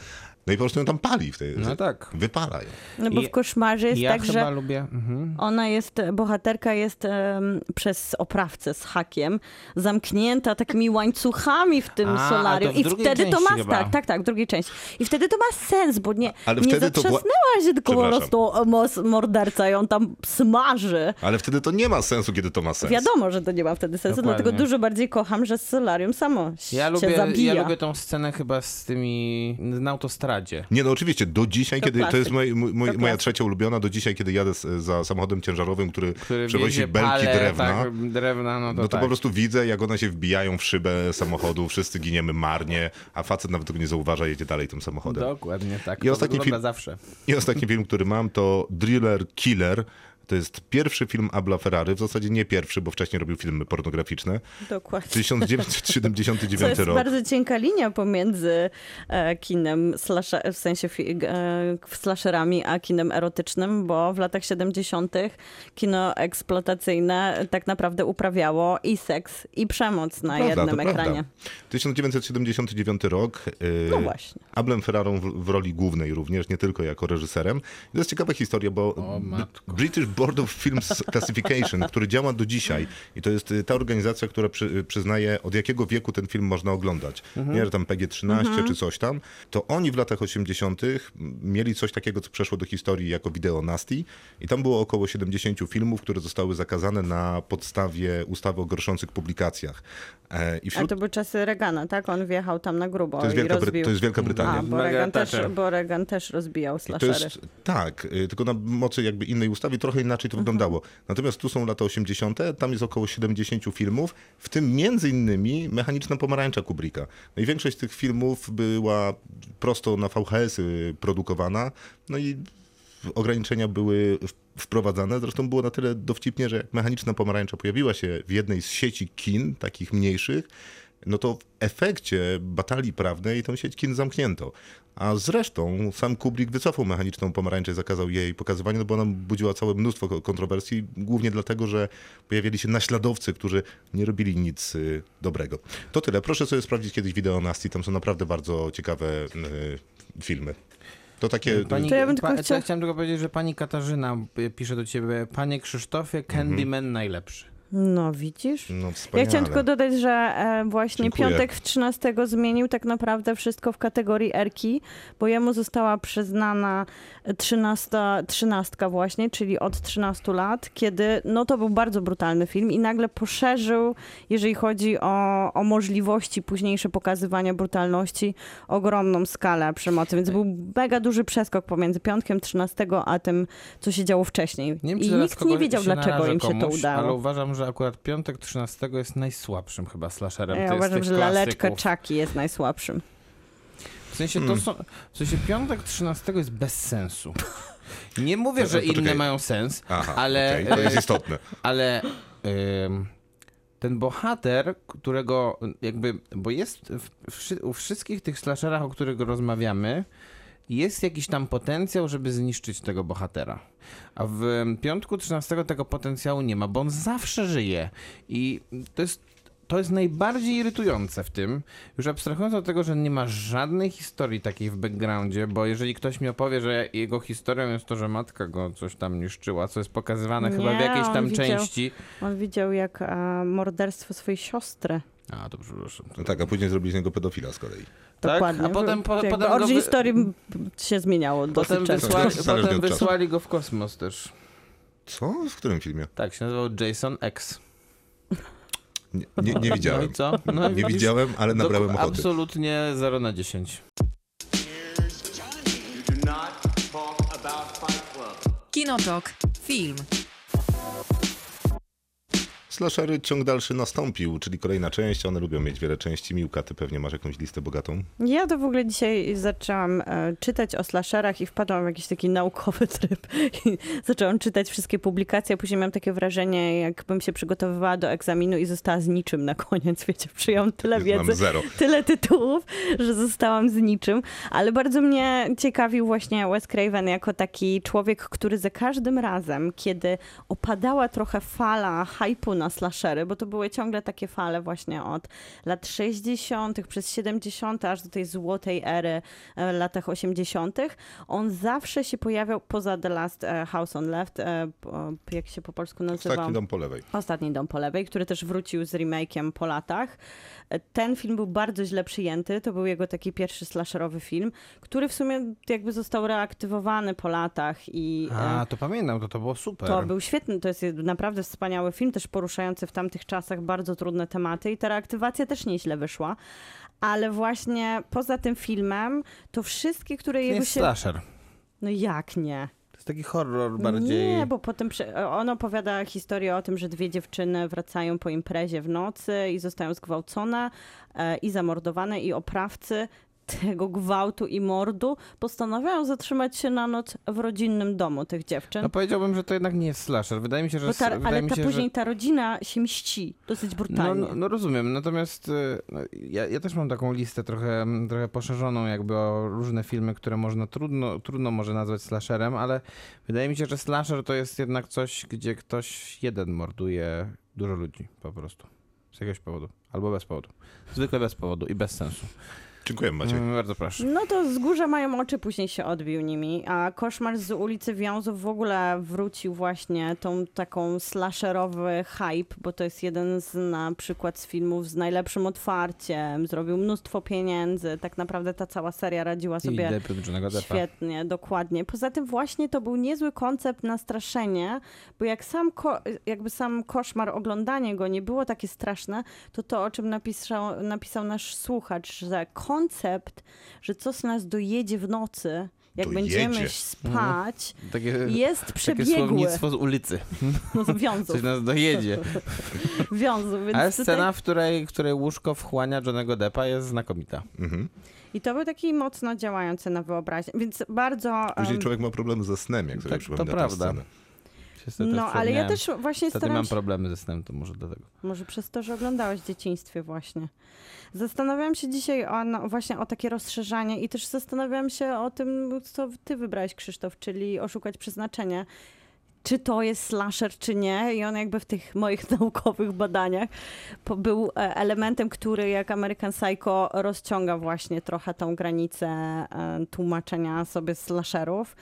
No i po prostu ją tam pali. W tej, No tak. Wypala ją. No bo w koszmarze jest ja tak, że lubię... Mhm. ona jest, bohaterka jest em, przez oprawcę z hakiem zamknięta takimi łańcuchami w tym A, solarium. a to w I wtedy to ma, chyba. tak, tak, tak, w drugiej części. I wtedy to ma sens, bo nie, Ale nie wtedy to zatrzasnęła się, tylko po prostu morderca ją tam smaży. Ale wtedy to nie ma sensu, kiedy to ma sens. Wiadomo, że to nie ma wtedy sensu, Dokładnie. dlatego dużo bardziej kocham, że solarium samo Ja się lubię, zabija. ja lubię tą scenę chyba z tymi... na autostradzie. Nie, no oczywiście, do dzisiaj, To kiedy to klasyk. jest moj, To moja trzecia ulubiona, do dzisiaj, kiedy jadę z, za samochodem ciężarowym, który, Który przewozi belki pale, drewna. Tak, drewna, no to, No to tak. po prostu widzę, jak one się wbijają w szybę samochodu, wszyscy giniemy marnie, a facet nawet tego nie zauważa, jedzie dalej tym samochodem. Dokładnie tak. I to ostatni wygląda film- zawsze. I ostatni film, który mam, to Driller Killer. To jest pierwszy film Abla Ferrary, w zasadzie nie pierwszy, bo wcześniej robił filmy pornograficzne. Dokładnie. 1979 To jest rok. bardzo cienka linia pomiędzy e, kinem, w sensie fi, e, slasherami, a kinem erotycznym, bo w latach 70. kino eksploatacyjne tak naprawdę uprawiało i seks, i przemoc na Prawda, jednym to prawda. ekranie. 1979 rok. yy, No właśnie. Ablem Ferrarą w, w roli głównej również, nie tylko jako reżyserem. I to jest ciekawa historia, bo O. British Board of Film Classification, który działa do dzisiaj i to jest y, ta organizacja, która przy, y, przyznaje od jakiego wieku ten film można oglądać. Mhm. Nie, że tam PG-13 czy coś tam. To oni w latach 80. mieli coś takiego, co przeszło do historii jako wideo nasty i tam było około 70 filmów, które zostały zakazane na podstawie ustawy o gorszących publikacjach. E, I A wśród to były czasy Reagana, tak? On wjechał tam na grubo to jest, i Wielka, Bry- to jest Wielka Brytania. A, bo Reagan, też, bo Reagan też rozbijał slashery. jest tak, y, tylko na mocy jakby innej ustawy, trochę inaczej to wyglądało. Natomiast tu są lata 80., tam jest około 70 filmów, w tym między innymi Mechaniczna Pomarańcza Kubricka. No i większość tych filmów była prosto na VHS-y produkowana, no i ograniczenia były wprowadzane. Zresztą było na tyle dowcipnie, że Mechaniczna Pomarańcza pojawiła się w jednej z sieci kin, takich mniejszych, no to w efekcie batalii prawnej tą sieć kin zamknięto. A zresztą sam Kubrick wycofał Mechaniczną Pomarańczę i zakazał jej pokazywania, no bo ona budziła całe mnóstwo ko- kontrowersji, głównie dlatego, że pojawili się naśladowcy, którzy nie robili nic y, dobrego. To tyle. Proszę sobie sprawdzić kiedyś wideo Nasty, tam są naprawdę bardzo ciekawe y, filmy. To takie... Pani, To ja bym tylko pa, to chciała- ja chciałem tylko powiedzieć, że pani Katarzyna y, pisze do ciebie, panie Krzysztofie, Candyman najlepszy. No widzisz? No Ja chciałam tylko dodać, że e, właśnie Dziękuję. piątek w 13 zmienił tak naprawdę wszystko w kategorii Erki, bo jemu została przyznana 13, trzynastka właśnie, czyli od 13 lat, kiedy no to był bardzo brutalny film i nagle poszerzył, jeżeli chodzi o, o możliwości późniejsze pokazywania brutalności, ogromną skalę przemocy, więc był mega duży przeskok pomiędzy piątkiem 13 a tym, co się działo wcześniej. Nie I nikt nie wiedział, dlaczego im się to udało. Ale uważam, że akurat piątek 13 jest najsłabszym chyba slasherem. Ja uważam, że laleczka. Chucky jest najsłabszym. W sensie, to są, w sensie piątek 13 jest bez sensu. Nie mówię, To- że to inne czekaj. mają sens, Aha, ale, okej, to jest istotne. ale ym, ten bohater, którego jakby, bo jest w, wszy- u wszystkich tych slasherach, o których rozmawiamy, jest jakiś tam potencjał, żeby zniszczyć tego bohatera. A w piątku 13 tego potencjału nie ma, bo on zawsze żyje. I to jest, to jest najbardziej irytujące w tym, już abstrahując od tego, że nie ma żadnej historii takiej w backgroundzie, bo jeżeli ktoś mi opowie, że jego historią jest to, że matka go coś tam niszczyła, co jest pokazywane chyba w Nie, jakiejś tam widział- części. On widział jak e, morderstwo swojej siostry. A, to przepraszam. No tak, a później zrobili z niego pedofila z kolei. Tak? Dokładnie. A potem- po- potem go origin wy- story m- się zmieniało Potem, dosyć wysłali, potem wysłali go w kosmos też. Co? W którym filmie? Tak, się nazywał Jason X. Nie, nie, nie No widziałem. i co? No Nie widzisz? widziałem, ale nabrałem ochoty. Absolutnie 0 na 10. You do not talk about Fight Club. Kinotok. Film. Slashery ciąg dalszy nastąpił, czyli kolejna część. One lubią mieć wiele części. Miłka, ty pewnie masz jakąś listę bogatą. Ja to w ogóle dzisiaj zaczęłam e, czytać o slasherach i wpadłam w jakiś taki naukowy tryb. I zaczęłam czytać wszystkie publikacje, a później miałam takie wrażenie, jakbym się przygotowywała do egzaminu i została z niczym na koniec. Wiecie, przyjąłam tyle wiedzy, zero. tyle tytułów, że zostałam z niczym. Ale bardzo mnie ciekawił właśnie Wes Craven jako taki człowiek, który za każdym razem, kiedy opadała trochę fala hypu na slashery, bo to były ciągle takie fale właśnie od lat 60., przez 70., aż do tej złotej ery e, latach 80., on zawsze się pojawiał poza The Last e, House on Left, e, jak się po polsku nazywa? Ostatni dom po lewej. Ostatni dom po lewej, który też wrócił z remake'iem po latach. Ten film był bardzo źle przyjęty. To był jego taki pierwszy slasherowy film, który w sumie jakby został reaktywowany po latach i e, A, to pamiętam, to to było super. to był świetny, to jest naprawdę wspaniały film, też poruszający w tamtych czasach bardzo trudne tematy i ta reaktywacja też nieźle wyszła. Ale właśnie poza tym filmem, to wszystkie, które To jego jest się... slasher. No jak nie? Taki horror bardziej. Nie, bo potem prze- on opowiada historię o tym, że dwie dziewczyny wracają po imprezie w nocy i zostają zgwałcone e, i zamordowane i oprawcy tego gwałtu i mordu postanawiają zatrzymać się na noc w rodzinnym domu tych dziewczyn. No powiedziałbym, że to jednak nie jest slasher. Wydaje mi się, że... Ta, wydaje ale mi ta się, później że... ta rodzina się mści dosyć No, brutalnie. no, no rozumiem, natomiast y, no, ja, ja też mam taką listę trochę, trochę poszerzoną jakby o różne filmy, które można trudno, trudno może nazwać slasherem, ale wydaje mi się, że slasher to jest jednak coś, gdzie ktoś jeden morduje dużo ludzi po prostu. Z jakiegoś powodu. Albo bez powodu. Zwykle bez powodu i bez sensu. Dziękuję, Maciek. Mm, bardzo proszę. No to z górze mają oczy, później się odbił nimi, a Koszmar z ulicy Wiązów w ogóle wrócił właśnie tą taką slasherowy hype, bo to jest jeden z na przykład z filmów z najlepszym otwarciem, zrobił mnóstwo pieniędzy, tak naprawdę ta cała seria radziła sobie. Świetnie, dokładnie. Poza tym właśnie to był niezły koncept na straszenie, bo jak sam, ko- jakby sam koszmar, oglądanie go nie było takie straszne, to to, o czym napisał, napisał nasz słuchacz, że koncept, że coś nas dojedzie w nocy jak To będziemy jedzie. spać, Takie, jest takie przebiegły. słownictwo z ulicy. No, wiązów, Coś nas dojedzie. wiązów. Więc Ale tutaj... scena, w której, której łóżko wchłania Johnego Deppa jest znakomita. Mhm. I to był taki mocno działający na wyobraźnię, więc bardzo... Później em, człowiek ma problemy ze snem, jak sobie Tak, to przypomina tę prawda. scenę. Się tym No, ale ja też właśnie Wtedy staram mam się... problemy ze snem, to może dlatego. Może przez to, że oglądałeś w dzieciństwie właśnie. Zastanawiałam się dzisiaj o, no, właśnie o takie rozszerzanie i też zastanawiałam się o tym, co ty wybrałeś, Krzysztof, czyli oszukać przeznaczenie. Czy to jest slasher, czy nie? I on jakby w tych moich naukowych badaniach był e, elementem, który jak American Psycho rozciąga właśnie trochę tą granicę e, tłumaczenia sobie slasherów.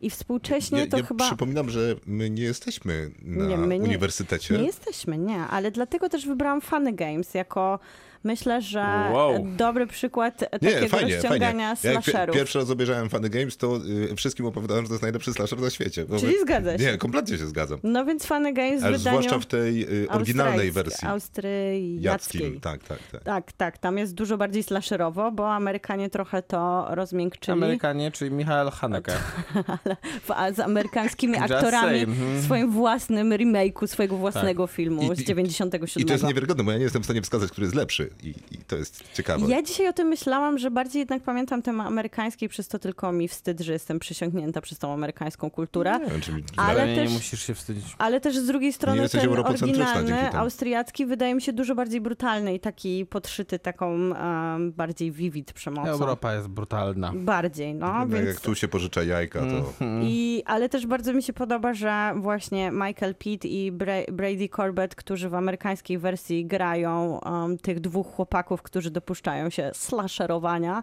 I współcześnie Ja, to ja chyba... przypominam, że my nie jesteśmy na Nie, my nie- uniwersytecie. Nie jesteśmy, nie, ale dlatego też wybrałam Funny Games jako myślę, że Wow. dobry przykład Nie, takiego fajnie, fajnie. rozciągania jak pi- slasherów. pierwszy raz obejrzałem Funny Games, to y, wszystkim opowiadałem, że to jest najlepszy slasher na świecie. Bo Czyli zgadza się. Nie, kompletnie się zgadzam. No więc Funny Games w Ale wydaniu zwłaszcza w tej y, oryginalnej wersji. Austriackiej. Tak, tak, tak. Tak, tak, tam jest dużo bardziej slasherowo, bo Amerykanie trochę to rozmiękczyli Amerykanie, czyli Michael Haneke. w, a z amerykańskimi aktorami saying, mhm. w swoim własnym remake'u swojego własnego Tak. filmu I- z i- 97. I to jest niewiarygodne, bo ja nie jestem w stanie wskazać, który jest lepszy. I, i to jest ciekawe. Ja dzisiaj o tym myślałam, że bardziej jednak pamiętam ten amerykański, przez to tylko mi wstyd, że jestem przysiągnięta przez tą amerykańską kulturę. Nie wiem, czy mi- Ale nie, też- nie musisz się wstydzić. Ale też z drugiej strony ten oryginalny, austriacki wydaje mi się dużo bardziej brutalny i taki podszyty taką um, bardziej vivid przemocą. Europa jest brutalna. Bardziej, no, No, więc... Jak tu się pożycza jajka, to... I, ale też bardzo mi się podoba, że właśnie Michael Pitt i Bra- Brady Corbett, którzy w amerykańskiej wersji grają um, tych dwóch chłopaków, którzy dopuszczają się slasherowania,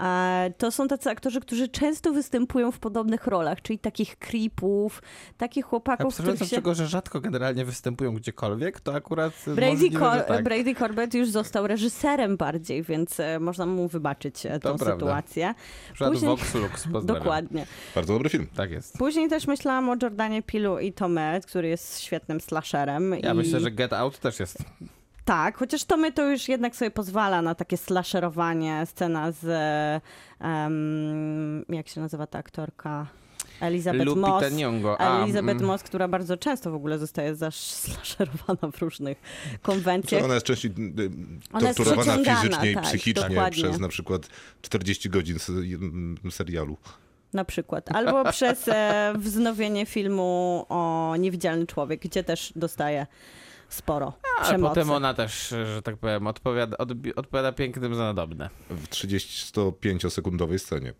e, to są tacy aktorzy, którzy często występują w podobnych rolach, czyli takich creepów, takich chłopaków, Abstrahując których od się... tego, że rzadko generalnie występują gdziekolwiek, to akurat Brady, możliwe, Cor- tak. Brady Corbett już został reżyserem bardziej, więc e, można mu wybaczyć e, To tą prawda. sytuację. Przykład później- Vox Lux. Dokładnie. Bardzo dobry film. Tak jest. Później też myślałam o Jordanie Pilu i Tomé, który jest świetnym slasherem. Ja i... myślę, że Get Out też jest. Tak, chociaż Tommy to już jednak sobie pozwala na takie slasherowanie. Scena z, em, jak się nazywa ta aktorka? Elizabeth Lupita Moss. Nyong'o. A, Elizabeth mm. Moss, która bardzo często w ogóle zostaje zaslasherowana w różnych konwencjach. ona jest częściej y, jest torturowana fizycznie i tak, psychicznie dokładnie. przez na przykład 40 godzin se- m, serialu. Na przykład. Albo przez e, wznowienie filmu o Niewidzialny Człowiek, gdzie też dostaje sporo Ale przemocy. potem ona też, że tak powiem, odpowiada, odbi- odpowiada pięknym za nadobne. W 35-sekundowej scenie.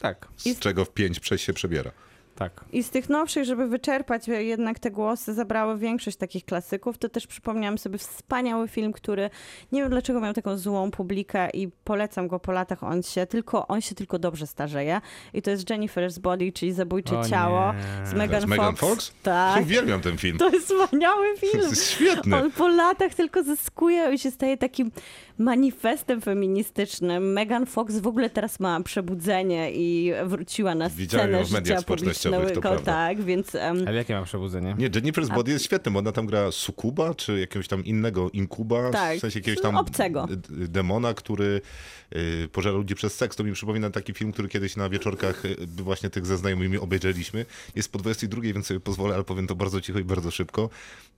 Tak, Z I- czego w 5 przez się przebiera. Tak. I z tych nowszych, żeby wyczerpać jednak te głosy, zabrały większość takich klasyków, to też przypomniałam sobie wspaniały film, który nie wiem dlaczego miał taką złą publikę i polecam go po latach. On się tylko, on się tylko dobrze starzeje. I to jest Jennifer's Body, czyli Zabójcze O Ciało nie. z To Megan jest Megan Fox. Fox? Tak. Uwielbiam ten film. To jest wspaniały To film. jest świetny. On po latach tylko zyskuje i się staje takim manifestem feministycznym. Megan Fox w ogóle teraz ma przebudzenie i wróciła na Widziałem scenę ją w mediach życia społecznościowych, to prawda. Tak, więc em, Ale jakie mam przebudzenie? Nie, Jennifer's Body jest świetny, bo ona tam gra sukuba, czy jakiegoś tam innego inkuba, Tak, w sensie jakiegoś tam obcego. demona, który y, pożera ludzi przez seks. To mi przypomina taki film, który kiedyś na wieczorkach y, właśnie tych ze znajomymi obejrzeliśmy. Jest po 22, więc sobie pozwolę, ale powiem to bardzo cicho i bardzo szybko.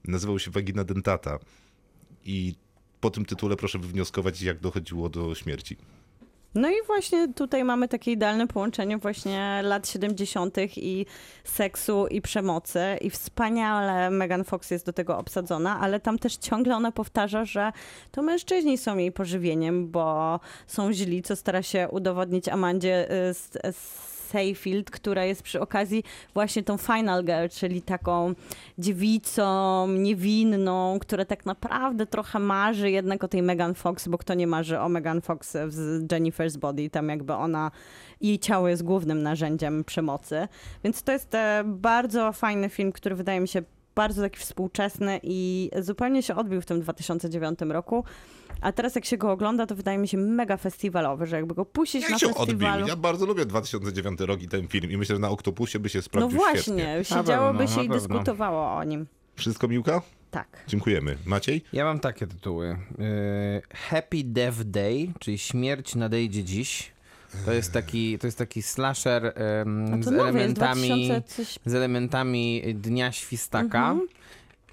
Nazywał się Vagina Dentata. I po tym tytule proszę wywnioskować, jak dochodziło do śmierci. No i właśnie tutaj mamy takie idealne połączenie właśnie lat 70. i seksu i przemocy i wspaniale Megan Fox jest do tego obsadzona, ale tam też ciągle ona powtarza, że to mężczyźni są jej pożywieniem, bo są źli, co stara się udowodnić Amandzie y, z, z Seyfield, która jest przy okazji właśnie tą final girl, czyli taką dziewicą, niewinną, która tak naprawdę trochę marzy jednak o tej Megan Fox, bo kto nie marzy o Megan Fox z Jennifer's Body, tam jakby ona, jej ciało jest głównym narzędziem przemocy. Więc to jest e, bardzo fajny film, który wydaje mi się bardzo taki współczesny i zupełnie się odbił w tym 2009 roku. A teraz jak się go ogląda, to wydaje mi się mega festiwalowy, że jakby go puścić Jak na się odbił? festiwalu. Ja bardzo lubię 2009 rok i ten film i myślę, że na Oktopusie by się No sprawdził właśnie, świetnie. siedziałoby pewno, się i dyskutowało o nim. Wszystko Miłka? Tak. Dziękujemy. Maciej? Ja mam takie tytuły. Yy, Happy Death Day, czyli Śmierć nadejdzie dziś. To jest taki, to jest taki slasher A z nowy elementami, 2000 coś... z elementami Dnia Świstaka. Mhm.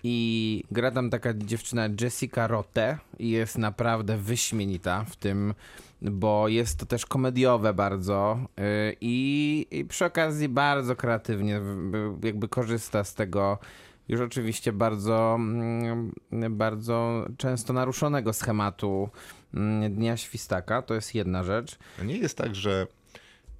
I gra tam taka dziewczyna Jessica Rotte i jest naprawdę wyśmienita w tym, bo jest to też komediowe bardzo yy, i, i przy okazji bardzo kreatywnie jakby korzysta z tego już oczywiście bardzo, mm, bardzo często naruszonego schematu mm, Dnia Świstaka. To jest jedna rzecz. A nie jest tak, że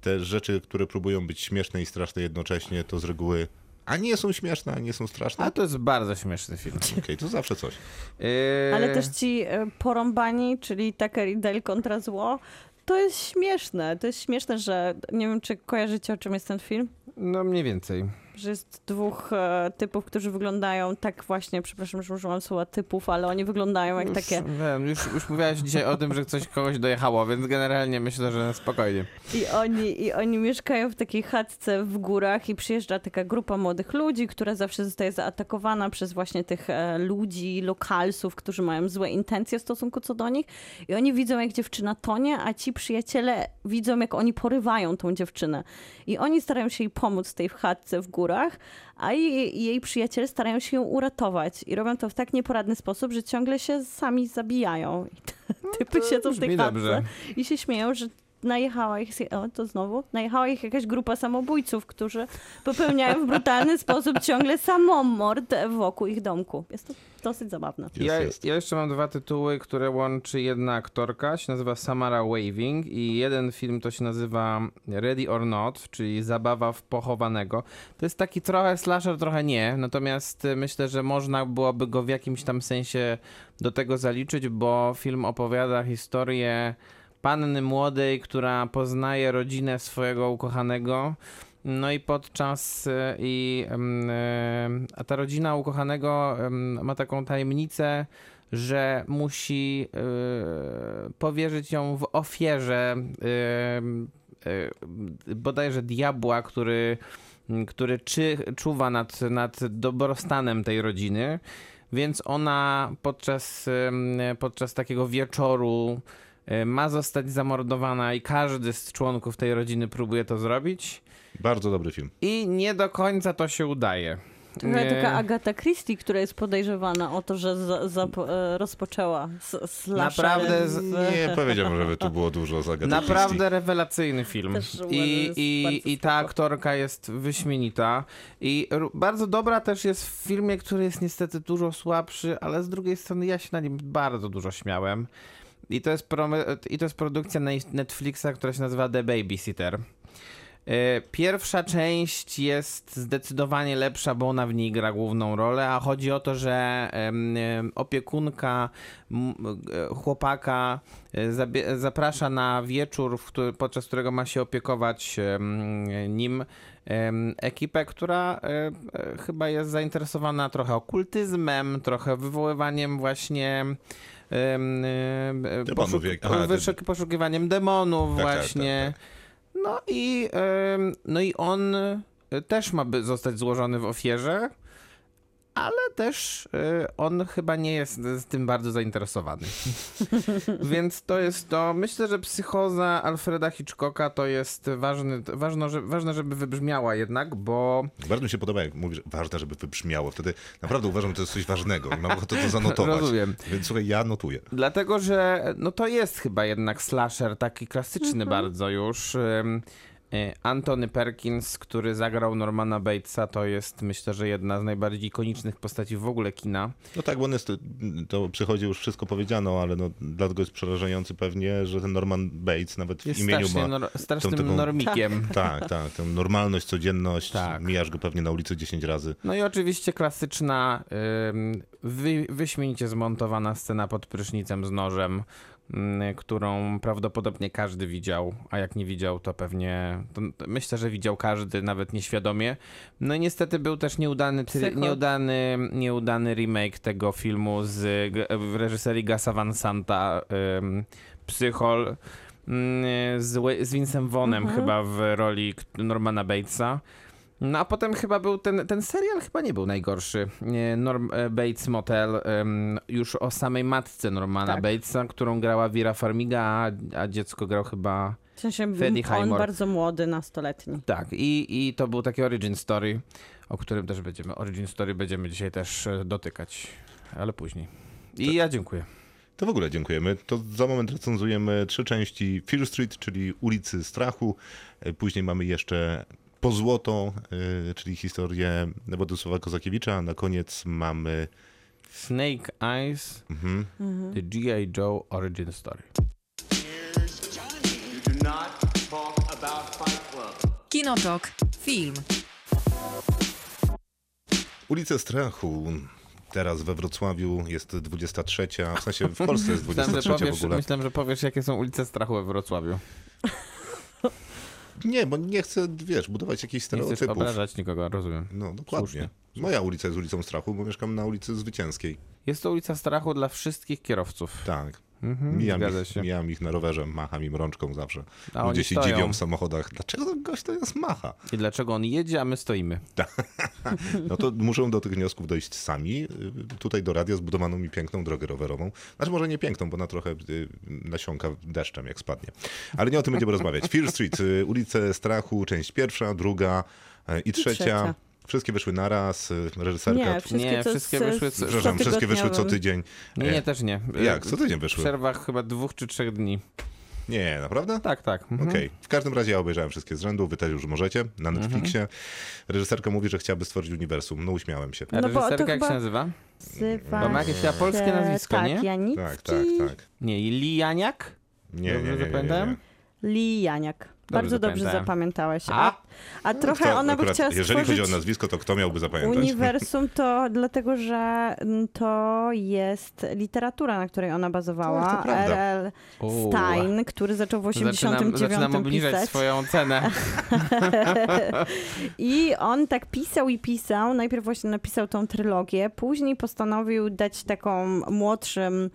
te rzeczy, które próbują być śmieszne i straszne jednocześnie, to z reguły a nie są śmieszne, a nie są straszne? A to jest bardzo śmieszny film. Okej, to zawsze coś. Yy, Ale też ci e, porąbani, czyli Tucker i Dale kontra zło, to jest śmieszne. To jest śmieszne, że nie wiem, czy kojarzycie, o czym jest ten film? No mniej więcej. Że jest dwóch e, typów, którzy wyglądają tak właśnie, przepraszam, że użyłam słowa typów, ale oni wyglądają jak Już, takie... Wiem, już, już mówiłaś dzisiaj o tym, że coś kogoś dojechało, więc generalnie myślę, że spokojnie. I oni, I oni mieszkają w takiej chatce w górach i przyjeżdża taka grupa młodych ludzi, która zawsze zostaje zaatakowana przez właśnie tych e, ludzi, lokalsów, którzy mają złe intencje w stosunku co do nich. I oni widzą, jak dziewczyna tonie, a ci przyjaciele widzą, jak oni porywają tą dziewczynę. I oni starają się jej pomóc w tej chatce w górach, a jej, jej przyjaciele starają się ją uratować. I robią to w tak nieporadny sposób, że ciągle się sami zabijają. I te typy siedzą w tej chatce i się śmieją, że najechała ich, o to znowu, najechała ich jakaś grupa samobójców, którzy popełniają w brutalny sposób ciągle samomord wokół ich domku. Jest to dosyć zabawne. Jest, ja, jest. ja jeszcze mam dwa tytuły, które łączy jedna aktorka, się nazywa Samara Waving i jeden film to się nazywa Ready or Not, czyli Zabawa w pochowanego. To jest taki trochę slasher, trochę nie, natomiast y, myślę, że można byłoby go w jakimś tam sensie do tego zaliczyć, bo film opowiada historię panny młodej, która poznaje rodzinę swojego ukochanego. No i podczas e, i em, e, a ta rodzina ukochanego em, ma taką tajemnicę, że musi e, powierzyć ją w ofierze bodajże diabła, który, który czy, czuwa nad, nad dobrostanem tej rodziny. Więc ona podczas, podczas takiego wieczoru ma zostać zamordowana i każdy z członków tej rodziny próbuje to zrobić. Bardzo dobry film. I nie do końca to się udaje. Trochę Nie. taka Agata Christie, która jest podejrzewana o to, że za, zapo- e, rozpoczęła slasher Naprawdę z- Nie powiedziałbym, żeby tu było dużo z Agaty Naprawdę rewelacyjny film. I, i, I ta aktorka jest wyśmienita. I bardzo dobra też jest w filmie, który jest niestety dużo słabszy, ale z drugiej strony ja się na nim bardzo dużo śmiałem. I to jest, i to jest produkcja Netflixa, która się nazywa The Babysitter. E, Pierwsza część jest zdecydowanie lepsza, bo ona w niej gra główną rolę, a chodzi o to, że opiekunka e, chłopaka e, zaprasza na wieczór, podczas którego ma się opiekować nim ekipę, która chyba jest zainteresowana trochę okultyzmem, trochę wywoływaniem właśnie poszuk- aha, poszukiwaniem demonów Tak, tak, właśnie. tak, No i, no i on e, też ma by zostać złożony w ofierze, ale też e, on chyba nie jest z tym bardzo zainteresowany. Więc to jest to. Myślę, że psychoza Alfreda Hitchcocka to jest ważny, ważne, że, ważne, żeby wybrzmiała jednak, bo Bardzo mi się podoba, jak mówisz, ważne, żeby wybrzmiało. Wtedy naprawdę uważam, że to jest coś ważnego i mam ochotę to zanotować. Rozumiem. Więc słuchaj, ja notuję. Dlatego, że no to jest chyba jednak slasher taki klasyczny bardzo już. Y, Anthony Perkins, który zagrał Normana Batesa, to jest myślę, że jedna z najbardziej ikonicznych postaci w ogóle kina. No tak, bo on jest, to przychodzi już wszystko powiedziano, ale no, dlatego jest przerażający pewnie, że ten Norman Bates nawet Jest w imieniu strasznie ma... nor- strasznym taką- normikiem. Tak, tak, tę normalność, codzienność, Tak. mijasz go pewnie na ulicy 10 razy. No i oczywiście klasyczna, wy, wyśmienicie zmontowana scena pod prysznicem z nożem, którą prawdopodobnie każdy widział, a jak nie widział, to pewnie, to, myślę, że widział każdy, nawet nieświadomie. No i niestety był też nieudany, Psycho. nieudany, nieudany remake tego filmu z reżyserii Gasa Van Santa, Psychol, mm, z, z Vincem Vonem Mhm. chyba w roli Normana Batesa. No a potem chyba był ten, ten serial chyba nie był najgorszy. Norm e, Bates Motel, już o samej matce Normana Tak. Batesa, którą grała Vera Farmiga, a, a dziecko grał chyba W sensie Freddie on Highmore. bardzo młody, nastoletni. Tak, i, i to był taki origin story, o którym też będziemy, origin story będziemy dzisiaj też e, dotykać, ale później. I ja dziękuję. To w ogóle dziękujemy. To za moment recenzujemy trzy części Fear Street, czyli ulicy Strachu. E, Później mamy jeszcze Po Złoto, e, czyli historię Władysława Kozakiewicza. A na koniec mamy Snake Eyes, mhm, The G.I. Joe Origin Story. Kinotok. Film. Ulicę Strachu. Teraz we Wrocławiu jest 23, w sensie w Polsce jest Myślałem, że 23 w powiesz, ogóle. myślałem, że powiesz, jakie są ulice strachu we Wrocławiu. Nie, bo nie chcę, wiesz, budować jakichś Nie chcesz stereotypów. obrażać nikogo, rozumiem. No, dokładnie. Słusznie. Moja ulica jest ulicą Strachu, bo mieszkam na ulicy Zwycięskiej. Jest to ulica strachu dla wszystkich kierowców. Tak. Mhm, Mijam ich, się. mijam ich na rowerze, macham im rączką zawsze. A Ludzie się stoją. dziwią w samochodach. Dlaczego ten gość to jest macha? I dlaczego on jedzie, a my stoimy? No to muszą do tych wniosków dojść sami. Y, Tutaj do radia zbudowano mi piękną drogę rowerową. Znaczy może nie piękną, bo na trochę y, nasiąka deszczem, jak spadnie. Ale nie o tym będziemy rozmawiać. Fear Street, y, ulice Strachu, część pierwsza, druga i trzecia. trzecia. Wszystkie wyszły naraz. Reżyserka... Nie, wszystkie, Nie, wszystkie z- wyszły co- Przepraszam, wszystkie wyszły co tydzień. Nie, nie, też nie. Jak? Co tydzień W wyszły? przerwach chyba dwóch czy trzech dni. Nie, naprawdę? Tak, tak. Mhm. Okej. W każdym razie ja obejrzałem wszystkie z rzędu, wy też już możecie, na Netflixie. Reżyserka mówi, że chciałaby stworzyć uniwersum. No uśmiałem się. A No reżyserka jak chyba- się nazywa? Nazywa Bo ma jakieś polskie się- nazwisko, tak, nie? Janicki. Tak, tak, tak. Nie, Lijaniak? Nie, nie, Dobrze nie, nie, nie, zapamiętałem? Bardzo dobrze zapamiętałem. zapamiętałeś. A? A, a trochę Kto ona by chciała jeżeli stworzyć chodzi o nazwisko, to kto miałby zapamiętać? uniwersum, to dlatego, że mm, to jest literatura, na której ona bazowała. Tak, to. R.L. Stein, który zaczął w Zaczynam, 89 zaczynam obniżać pisać. swoją cenę. I on tak pisał i pisał. Najpierw właśnie napisał tą trylogię, później postanowił dać taką młodszym,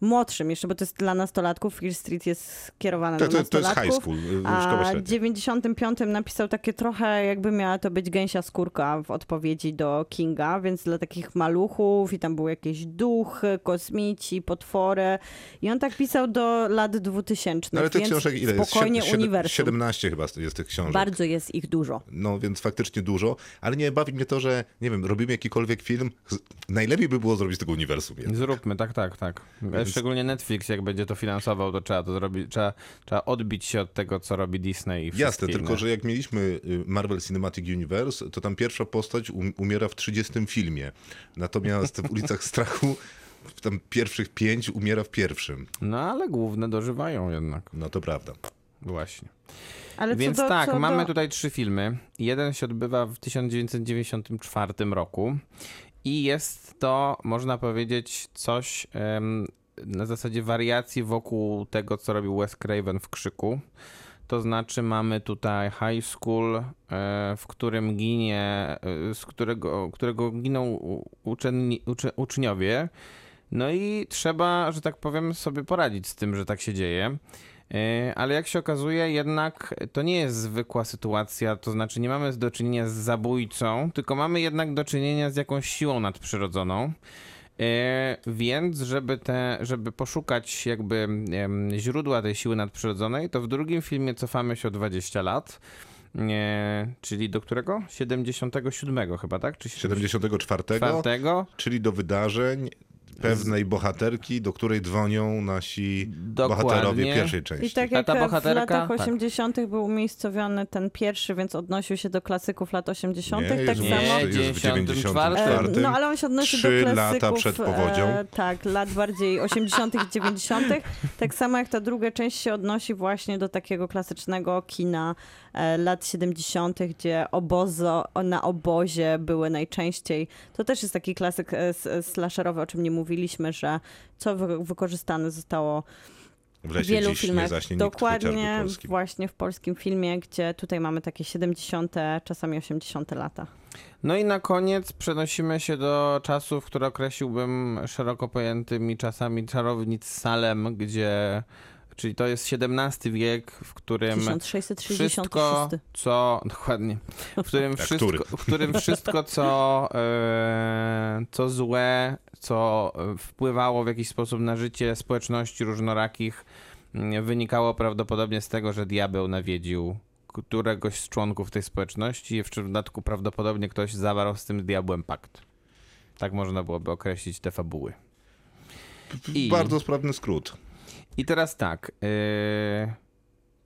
młodszym jeszcze, bo to jest dla nastolatków. Fear Street jest skierowane Tak, do to, to jest nastolatków. high school, szkoła A w średnia. 95 napisał takie trochę, jakby miała to być gęsia skórka w odpowiedzi do Kinga, więc dla takich maluchów i tam były jakieś duchy, kosmici, potwory. I on tak pisał do lat 2000. No, ale tych książek ile jest? spokojnie Sied- siedem- uniwersum. 17 chyba jest tych książek. Bardzo jest ich dużo. No więc faktycznie dużo, ale nie bawi mnie to, że nie wiem, robimy jakikolwiek film. Najlepiej by było zrobić z tego uniwersum. jednak. Zróbmy, tak, tak, tak. Szczególnie Netflix, jak będzie to finansował, to trzeba to zrobić, trzeba, trzeba odbić się od tego, co robi Disney i Jasne, wszystkie tylko inne. że jak mieliśmy y, Marvel Cinematic Universe, to tam pierwsza postać um, umiera w 30 filmie. Natomiast w ulicach strachu w tam pierwszych pięć umiera w pierwszym. No ale główne dożywają jednak. No to prawda. Właśnie. Ale Więc do, tak, mamy do... tutaj trzy filmy. Jeden się odbywa w 1994 roku i jest to, można powiedzieć, coś na zasadzie wariacji wokół tego, co robił Wes Craven w Krzyku. To znaczy mamy tutaj high school, e, w którym ginie, e, z którego, którego giną uczenni, ucze, uczniowie. No i trzeba, że tak powiem, sobie poradzić z tym, że tak się dzieje. E, Ale jak się okazuje, jednak to nie jest zwykła sytuacja, to znaczy nie mamy do czynienia z zabójcą, tylko mamy jednak do czynienia z jakąś siłą nadprzyrodzoną. E, Więc, żeby, te, żeby poszukać jakby źródła tej siły nadprzyrodzonej, to w drugim filmie cofamy się o 20 lat. E, czyli do którego? 77 chyba, tak? Czy 74, 74? czyli do wydarzeń pewnej bohaterki, do której dzwonią nasi Dokładnie. bohaterowie pierwszej części. I tak A jak ta w bohaterka? latach Tak. 80. był umiejscowiony ten pierwszy, więc odnosił się do klasyków lat 80. Nie, tak Nie, samo. już, już w 94. 94. E, No ale on się odnosi Trzy do klasyków. lata przed powodzią. E, tak, lat bardziej 80. i 90. Tak samo jak ta druga część się odnosi właśnie do takiego klasycznego kina e, lat 70., gdzie obozo, na obozie były najczęściej. To też jest taki klasyk e, s- slasherowy, o czym nie mówiliśmy, że co wy, wykorzystane zostało w w lesie wielu dziś filmach. Dokładnie właśnie w polskim filmie, gdzie tutaj mamy takie 70., czasami 80. lata. No i na koniec przenosimy się do czasów, które określiłbym szeroko pojętymi czasami czarownic Salem, gdzie, czyli to jest XVII wiek, w którym 1666. wszystko, co, dokładnie, w którym, Tak, wszystko, który? w którym wszystko, co, e, co złe, co wpływało w jakiś sposób na życie społeczności różnorakich, mm, wynikało prawdopodobnie z tego, że diabeł nawiedził któregoś z członków tej społeczności i w dodatku prawdopodobnie ktoś zawarł z tym diabłem pakt. Tak można byłoby określić te fabuły. I- Bardzo sprawny skrót. I teraz tak. Yy...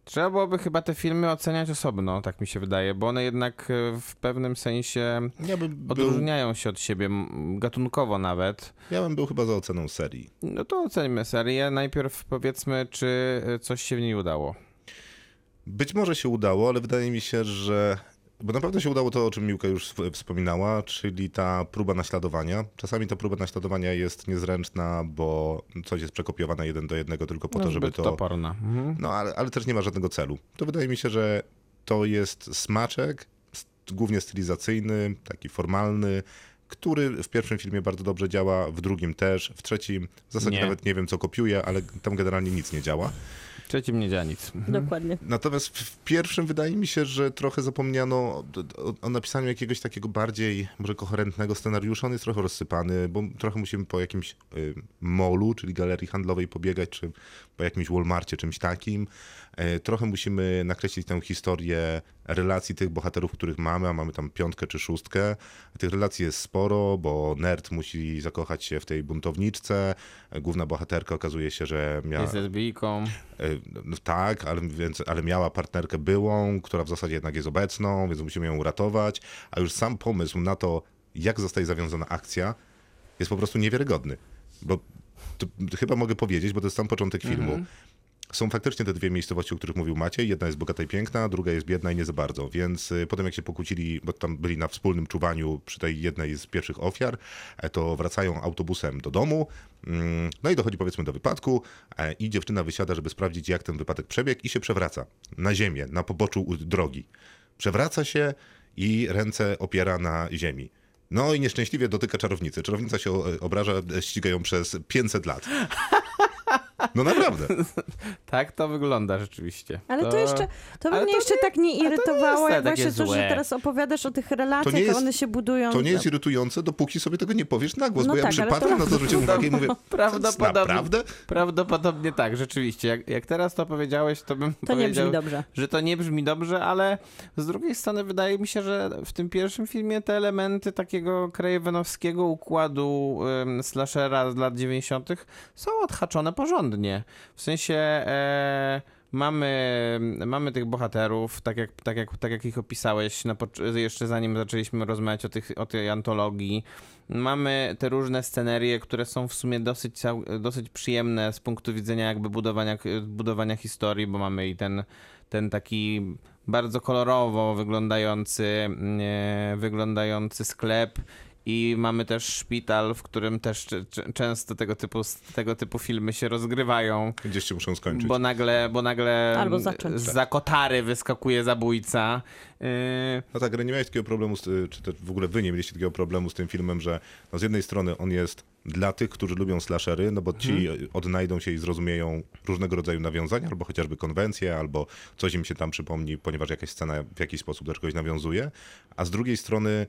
Trzeba byłoby chyba te filmy oceniać osobno, tak mi się wydaje, bo one jednak yy, w pewnym sensie Ja bym, był, odróżniają się od siebie, gatunkowo nawet. ja bym był chyba za oceną serii. No to ocenimy serię. Najpierw powiedzmy, czy coś się w niej udało. Być może się udało, ale wydaje mi się, że. Bo na pewno się udało to, o czym Miłka już wspominała, czyli ta próba naśladowania. Czasami ta próba naśladowania jest niezręczna, bo coś jest przekopiowane jeden do jednego tylko po no, to, żeby to. toporna. Mhm. No, ale, ale też nie ma żadnego celu. To wydaje mi się, że to jest smaczek, głównie stylizacyjny, taki formalny, który w pierwszym filmie bardzo dobrze działa, w drugim też, w trzecim w zasadzie Nie. nawet nie wiem, co kopiuje, ale tam generalnie nic nie działa. W trzecim nie działa nic. Mhm. Dokładnie. Natomiast w- pierwszym wydaje mi się, że trochę zapomniano o, o, o napisaniu jakiegoś takiego bardziej może koherentnego scenariusza. On jest trochę rozsypany, bo trochę musimy po jakimś y, molu, czyli galerii handlowej pobiegać, czy po jakimś Walmarcie, czymś takim. E, trochę musimy nakreślić tę historię relacji tych bohaterów, których mamy, a mamy tam piątkę czy szóstkę. Tych relacji jest sporo, bo nerd musi zakochać się w tej buntowniczce. Główna bohaterka okazuje się, że miała... Jest lesbijką. E, No tak, ale, więc, ale miała partnerkę byłą, która w zasadzie jednak jest obecną, więc musimy ją uratować. A już sam pomysł na to, jak zostaje zawiązana akcja, jest po prostu niewiarygodny. Bo chyba mogę powiedzieć, bo to jest sam początek filmu. Są faktycznie te dwie miejscowości, o których mówił Maciej. Jedna jest bogata i piękna, druga jest biedna i nie za bardzo. Więc y, potem jak się pokłócili, bo tam byli na wspólnym czuwaniu przy tej jednej z pierwszych ofiar, e, to wracają autobusem do domu. Mm, No i dochodzi powiedzmy do wypadku e, i dziewczyna wysiada, żeby sprawdzić jak ten wypadek przebiegł i się przewraca na ziemię, na poboczu drogi. Przewraca się i ręce opiera na ziemi. No i nieszczęśliwie dotyka czarownicy. Czarownica się o- obraża, e, ściga ją przez 500 lat. No naprawdę. Tak to wygląda rzeczywiście. Ale to, jeszcze, to by mnie to jeszcze nie- tak nie to irytowało, jak właśnie to, że teraz opowiadasz o tych relacjach, To jest- one się budują. To nie jest irytujące, dopóki sobie tego nie powiesz na głos, No bo ja tak, ale przypadam to- na to, zwróciłem uwagę i mówię, Prawdopodobnie. naprawdę? Prawdopodobnie tak, rzeczywiście. Jak, jak teraz to powiedziałeś, to bym To nie powiedział, brzmi dobrze. że to nie brzmi dobrze, ale z drugiej strony wydaje mi się, że w tym pierwszym filmie te elementy takiego krajewenowskiego układu ym, slashera z lat 90. są odhaczone porządnie. W sensie e, mamy, mamy tych bohaterów, tak jak, tak, jak, tak jak ich opisałeś na, jeszcze zanim zaczęliśmy rozmawiać o, tych, o tej antologii. Mamy te różne scenerie, które są w sumie dosyć, dosyć przyjemne z punktu widzenia jakby budowania, budowania historii, bo mamy i ten, ten taki bardzo kolorowo wyglądający, e, wyglądający sklep i mamy też szpital, w którym też często tego typu, tego typu filmy się rozgrywają. Gdzieś się muszą skończyć. Bo nagle, bo nagle Albo zacząć. za kotary wyskakuje zabójca. Yy, No tak, ale nie miałeś takiego problemu, z, czy też w ogóle wy nie mieliście takiego problemu z tym filmem, że no z jednej strony on jest dla tych, którzy lubią slashery, no bo ci odnajdą się i zrozumieją różnego rodzaju nawiązania, albo chociażby konwencje, albo coś im się tam przypomni, ponieważ jakaś scena w jakiś sposób do czegoś nawiązuje, a z drugiej strony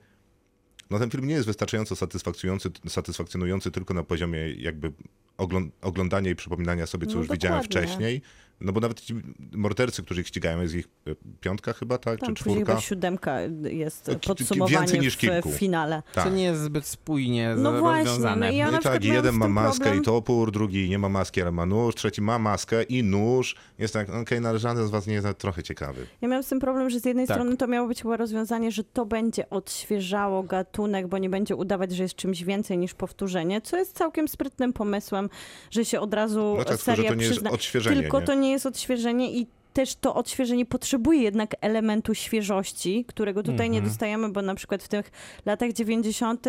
no ten film nie jest wystarczająco satysfakcjonujący, satysfakcjonujący tylko na poziomie jakby ogląd- oglądania i przypominania sobie, co No już widziałem dokładnie. wcześniej. No bo nawet ci mordercy, którzy ich ścigają, jest ich e, piątka chyba, tak? Tam czy czwórka? chyba siódemka jest No, podsumowanie więcej niż w, kilku. w finale. Tak. Co nie jest zbyt spójnie No właśnie, rozwiązane. no i ja No i tak, jeden ma maskę problem. i topór, drugi nie ma maski, ale ma nóż, trzeci ma maskę i nóż. Jest tak, okej, no ale żaden z was nie jest trochę ciekawy. Ja miałam z tym problem, że z jednej Tak. strony to miało być chyba rozwiązanie, że to będzie odświeżało gatunek, bo nie będzie udawać, że jest czymś więcej niż powtórzenie, co jest całkiem sprytnym pomysłem, że się od razu No tak, tylko seria że to nie jest przyzna... odświeżenie, Tylko nie? to nie jest odświeżenie i też to odświeżenie potrzebuje jednak elementu świeżości, którego tutaj nie Mhm. dostajemy, bo na przykład w tych latach 90.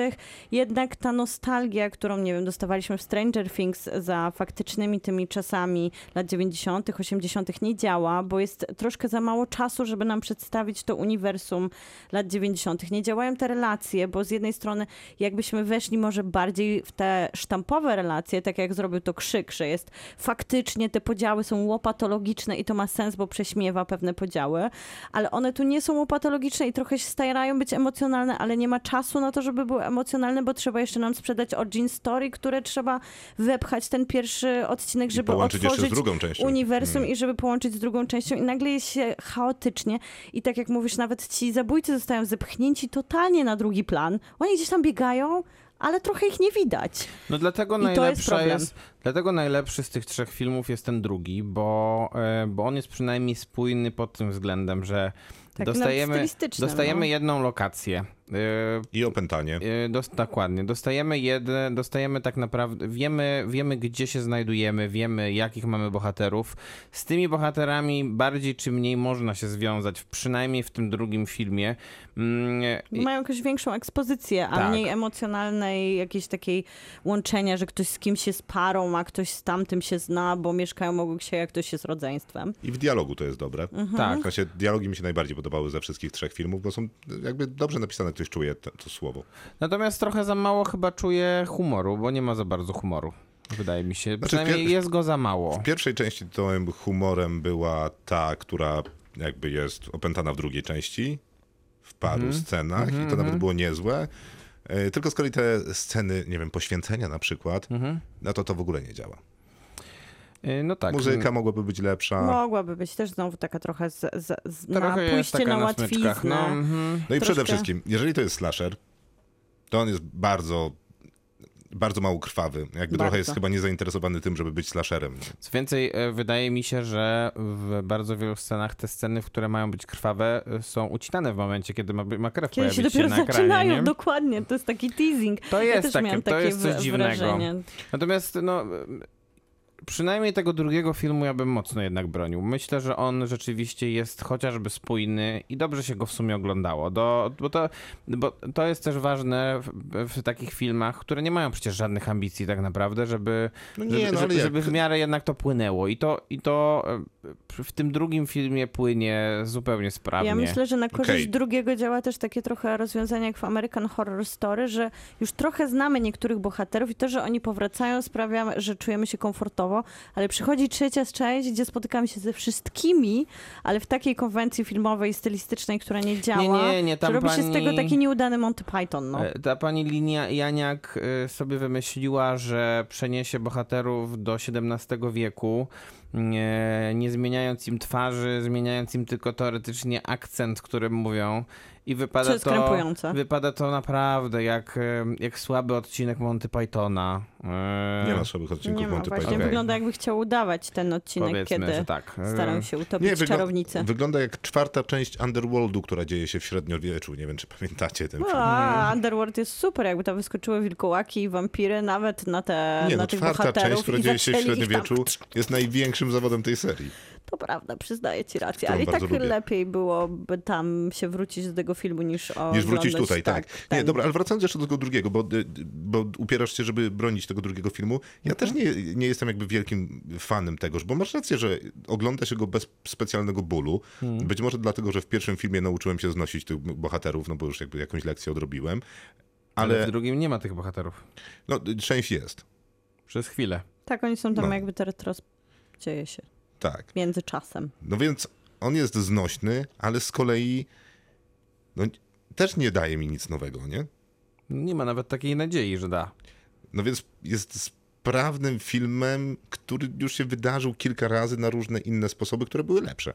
jednak ta nostalgia, którą, nie wiem, dostawaliśmy w Stranger Things za faktycznymi tymi czasami lat 90., 80. nie działa, bo jest troszkę za mało czasu, żeby nam przedstawić to uniwersum lat 90. Nie działają te relacje, bo z jednej strony jakbyśmy weszli może bardziej w te sztampowe relacje, tak jak zrobił to Krzyk, że jest faktycznie te podziały są łopatologiczne i to ma sens, bo prześmiewa pewne podziały, ale one tu nie są upatologiczne i trochę się starają być emocjonalne, ale nie ma czasu na to, żeby były emocjonalne, bo trzeba jeszcze nam sprzedać origin story, które trzeba wepchać ten pierwszy odcinek, żeby połączyć otworzyć drugą częścią. uniwersum Mm. i żeby połączyć z drugą częścią i nagle jest się chaotycznie i tak jak mówisz, nawet ci zabójcy zostają zepchnięci totalnie na drugi plan. Oni gdzieś tam biegają, ale trochę ich nie widać. No dlatego jest najlepsza problem. jest, dlatego najlepszy z tych trzech filmów jest ten drugi, bo, e, bo on jest przynajmniej spójny pod tym względem, że Tak, nawet dostajemy, dostajemy no. jedną lokację. E, I opętanie. e, Dos, dokładnie. Dostajemy jedne, dostajemy tak naprawdę, wiemy, wiemy gdzie się znajdujemy, wiemy jakich mamy bohaterów. Z tymi bohaterami bardziej czy mniej można się związać, przynajmniej w tym drugim filmie. Mm, Mają jakąś większą ekspozycję, a Tak. mniej emocjonalnej, jakiejś takiej łączenia, że ktoś z kimś jest parą, a ktoś z tamtym się zna, bo mieszkają obok siebie, a ktoś jest rodzeństwem. I w dialogu to jest dobre. Mhm. Tak. W sensie dialogi mi się najbardziej podobały ze wszystkich trzech filmów, bo są jakby dobrze napisane, ktoś czuje to, to słowo. Natomiast trochę za mało chyba czuję humoru, bo nie ma za bardzo humoru. Wydaje mi się. Znaczy, Przynajmniej jest go za mało. W pierwszej części tym humorem była ta, która jakby jest opętana w drugiej części, w paru Mhm. scenach i to nawet było niezłe. E, Tylko z kolei te sceny, nie wiem, poświęcenia na przykład, Mhm. no to to w ogóle nie działa. Y, No tak. Muzyka mogłaby być lepsza. Mogłaby być też znowu taka trochę z, z, z, na Trochę jest pójście na na łatwiznę. No, mhm. No i przede wszystkim, jeżeli to jest slasher, to on jest bardzo, bardzo mało krwawy. Jakby Bardzo. trochę jest chyba niezainteresowany tym, żeby być slasherem. Co więcej, e, wydaje mi się, że w bardzo wielu scenach te sceny, w które mają być krwawe, są ucinane w momencie, kiedy ma, ma krew Kiedy się dopiero na ekranie. zaczynają, nie? dokładnie, to jest taki teasing. To ja jest też takie, miałam to takie jest coś w- dziwnego. wrażenie. Natomiast no, przynajmniej tego drugiego filmu ja bym mocno jednak bronił. Myślę, że on rzeczywiście jest chociażby spójny i dobrze się go w sumie oglądało. Do, bo, to, bo to jest też ważne w, w takich filmach, które nie mają przecież żadnych ambicji tak naprawdę, żeby, No nie, żeby, no żeby, w miarę jednak to płynęło. I to, i to e, w tym drugim filmie płynie zupełnie sprawnie. Ja myślę, że na korzyść Okej. drugiego działa też takie trochę rozwiązanie jak w American Horror Story, że już trochę znamy niektórych bohaterów i to, że oni powracają sprawia, że czujemy się komfortowo, ale przychodzi trzecia część, gdzie spotykamy się ze wszystkimi, ale w takiej konwencji filmowej, stylistycznej, która nie działa, Nie, nie, nie, tam robi się z tego pani- taki nieudany Monty Python. No. E, Ta pani Linia Janiak e, sobie wymyśliła, że przeniesie bohaterów do XVII wieku, nie, nie zmieniając im twarzy, zmieniając im tylko teoretycznie akcent, którym mówią. I wypada to, wypada to naprawdę jak, jak słaby odcinek Monty Pythona. Nie ma słabych odcinków Nie ma, Monty właśnie Python. Okej. wygląda jakby chciał udawać ten odcinek, Powiedzmy, kiedy tak. Staram się utopić wygl- czarownicę. wygląda jak czwarta część Underworldu, która dzieje się w średniowieczu. Nie wiem, czy pamiętacie ten film. A, Underworld jest super, jakby tam wyskoczyły wilkołaki i wampiry nawet na te Nie, na no tych czwarta bohaterów część, która dzieje się w średniowieczu, jest największym zawodem tej serii. To prawda, przyznaję ci rację, ale i tak lubię. lepiej byłoby tam się wrócić do tego filmu niż o Niż wrócić tutaj, tak. Nie, ten. dobra, ale wracając jeszcze do tego drugiego, bo, y, bo upierasz się, żeby bronić tego drugiego filmu. Ja też nie, nie jestem jakby wielkim fanem tegoż, bo masz rację, że ogląda się go bez specjalnego bólu. Być może dlatego, że w pierwszym filmie nauczyłem się znosić tych bohaterów, no bo już jakby jakąś lekcję odrobiłem. Ale Ale w drugim nie ma tych bohaterów. no, część jest. Przez chwilę. Tak, oni są tam No. jakby te retros... dzieje się Tak. między czasem. No więc on jest znośny, ale z kolei no, też nie daje mi nic nowego, nie? Nie ma nawet takiej nadziei, że da. No więc jest sprawnym filmem, który już się wydarzył kilka razy na różne inne sposoby, które były lepsze.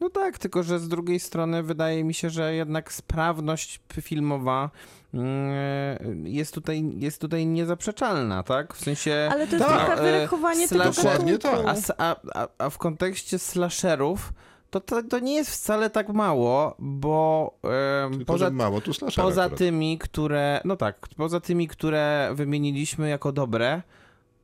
No tak, tylko że z drugiej strony wydaje mi się, że jednak sprawność filmowa mm, jest tutaj, jest tutaj niezaprzeczalna, tak? W sensie... Ale to jest Tak, trochę e, wyrachowanie tego Dokładnie tak. A, a, a, a w kontekście slasherów to, to, to nie jest wcale tak mało, bo Tylko, poza, mało poza tymi, które... No tak, poza tymi, które wymieniliśmy jako dobre,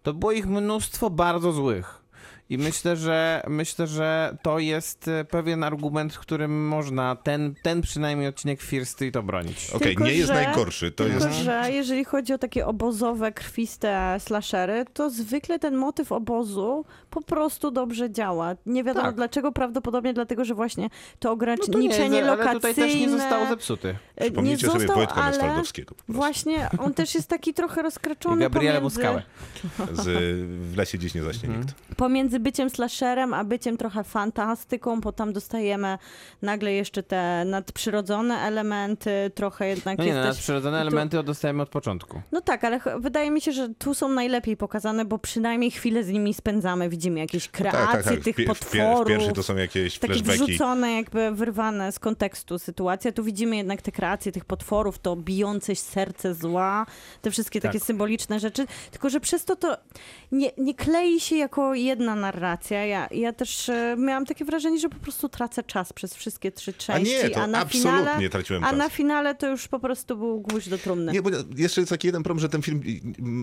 to było ich mnóstwo bardzo złych. I myślę, że myślę, że to jest e, pewien argument, którym można ten, ten przynajmniej odcinek Fear Street obronić. Okej, Tylko, nie jest że- najgorszy. To Tylko, jest... że jeżeli chodzi o takie obozowe, krwiste slashery, to zwykle ten motyw obozu po prostu dobrze działa. Nie wiadomo Tak. dlaczego, prawdopodobnie dlatego, że właśnie to No to nie, ograniczenie ale tutaj też nie lokacyjne... został zepsuty. E, Nie Przypomnijcie sobie został, Wojtka ale prostu. właśnie on też jest taki trochę rozkraczony Gabriele pomiędzy, Muskałę. Z W lesie dziś nie zaśnie Mhm. nikt. pomiędzy byciem slasherem, a byciem trochę fantastyką, bo tam dostajemy nagle jeszcze te nadprzyrodzone elementy, trochę jednak No nie, no, jest też... nadprzyrodzone tu- elementy dostajemy od początku. No tak, ale wydaje mi się, że tu są najlepiej pokazane, bo przynajmniej chwilę z nimi spędzamy. Widzimy jakieś kreacje tak, tak, tak. W, tych w, potworów. w pierwszej to są jakieś takie flashbacki. wrzucone, jakby wyrwane z kontekstu sytuacja. Tu widzimy jednak te kreacje tych potworów, to bijące serce zła, te wszystkie takie Tak. symboliczne rzeczy. Tylko, że przez to to nie, nie klei się jako jedna narracja. Ja, ja też e, miałam takie wrażenie, że po prostu tracę czas przez wszystkie trzy A części, nie, to na absolutnie finale... traciłem A czas. na finale to już po prostu był gwóźdź do trumny. Nie, bo jeszcze jest taki jeden problem, że ten film,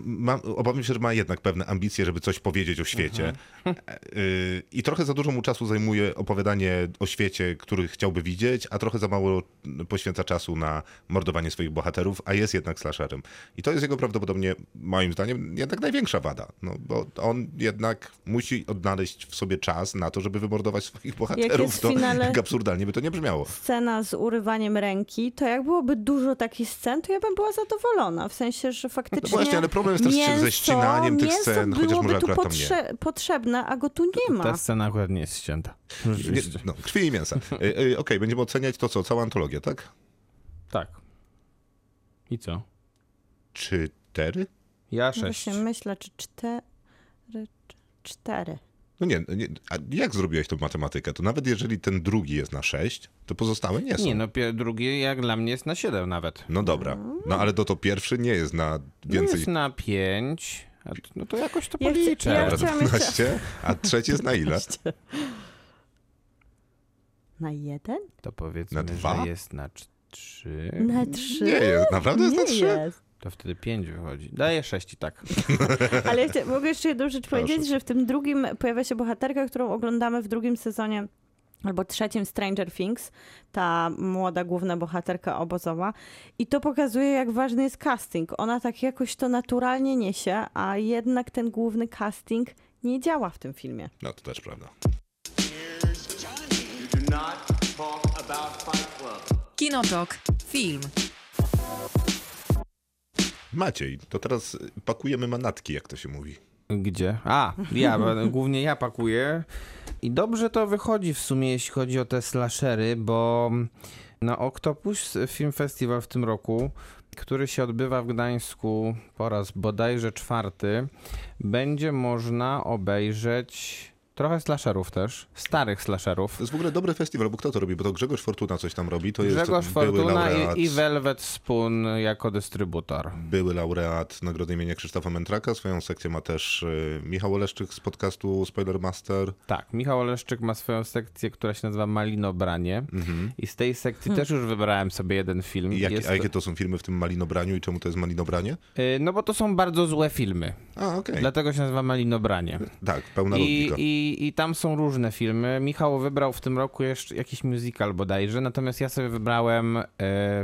ma, obawiam się, że ma jednak pewne ambicje, żeby coś powiedzieć o świecie. Mhm. E, y, I trochę za dużo mu czasu zajmuje opowiadanie o świecie, który chciałby widzieć, a trochę za mało poświęca czasu na mordowanie swoich bohaterów, a jest jednak slasherem. I to jest jego prawdopodobnie, moim zdaniem, jednak największa wada. No, bo on jednak musi odnaleźć w sobie czas na to, żeby wymordować swoich bohaterów. jest w to, finale- Jak absurdalnie by to nie brzmiało. scena z urywaniem ręki, to jak byłoby dużo takich scen, to ja bym była zadowolona. W sensie, że faktycznie. No właśnie, ale problem jest też mięso, ze ścinaniem tych scen, chociaż może tu akurat tam nie. potrze- potrzebne, a go tu nie ma. Ta scena akurat nie jest ścięta. Nie, no, krwi i mięsa. E, e, Okej, będziemy oceniać to co, całą antologię, tak? Tak. I co? Cztery? Ja sześć. Właśnie myślę, czy cztery. Cztery. No nie, nie, a jak zrobiłeś tą matematykę? To nawet jeżeli ten drugi jest na sześć, to pozostałe nie są. Nie, no drugi jak dla mnie jest na 7 nawet. No dobra, no ale to to pierwszy nie jest na No więcej. jest na 5. No to jakoś to Ja policzę. ja Dobra, chciałam jeszcze- 12, a trzeci jest na ile? Na jeden? To powiedzmy, Na dwa? że jest na 3. Na trzy? Nie jest, naprawdę jest na Nie trzy? jest. To wtedy 5 wychodzi. Daję 6 i tak. Ale jeszcze, mogę jeszcze jedną rzecz Proszę. powiedzieć, że w tym drugim pojawia się bohaterka, którą oglądamy w drugim sezonie albo trzecim Stranger Things, ta młoda główna bohaterka obozowa. I to pokazuje, jak ważny jest casting. Ona tak jakoś to naturalnie niesie, a jednak ten główny casting nie działa w tym filmie. No to też prawda. Kinotok. Film. Maciej, to teraz pakujemy manatki, jak to się mówi. Gdzie? A, ja, głównie ja pakuję. I dobrze to wychodzi w sumie, jeśli chodzi o te slashery, bo na Octopus Film Festival w tym roku, który się odbywa w Gdańsku po raz bodajże czwarty, będzie można obejrzeć trochę slasherów też, starych slasherów. To jest w ogóle dobry festiwal, bo kto to robi? Bo to Grzegorz Fortuna coś tam robi. To jest Grzegorz były Fortuna laureat, i, i Velvet Spoon jako dystrybutor. były laureat Nagrody imienia Krzysztofa Mędraka. Swoją sekcję ma też y, Michał Oleszczyk z podcastu Spoilermaster. Tak, Michał Oleszczyk ma swoją sekcję, która się nazywa Malinobranie i z tej sekcji też już wybrałem sobie jeden film. Mhm. I jak, Jest a jakie to są filmy w tym Malinobraniu i czemu to jest Malinobranie? Y, No bo to są bardzo złe filmy, A, okej. dlatego się nazywa Malinobranie. Tak, pełna I, logika. i, I tam są różne filmy. Michał wybrał w tym roku jeszcze jakiś musical bodajże, natomiast ja sobie wybrałem e,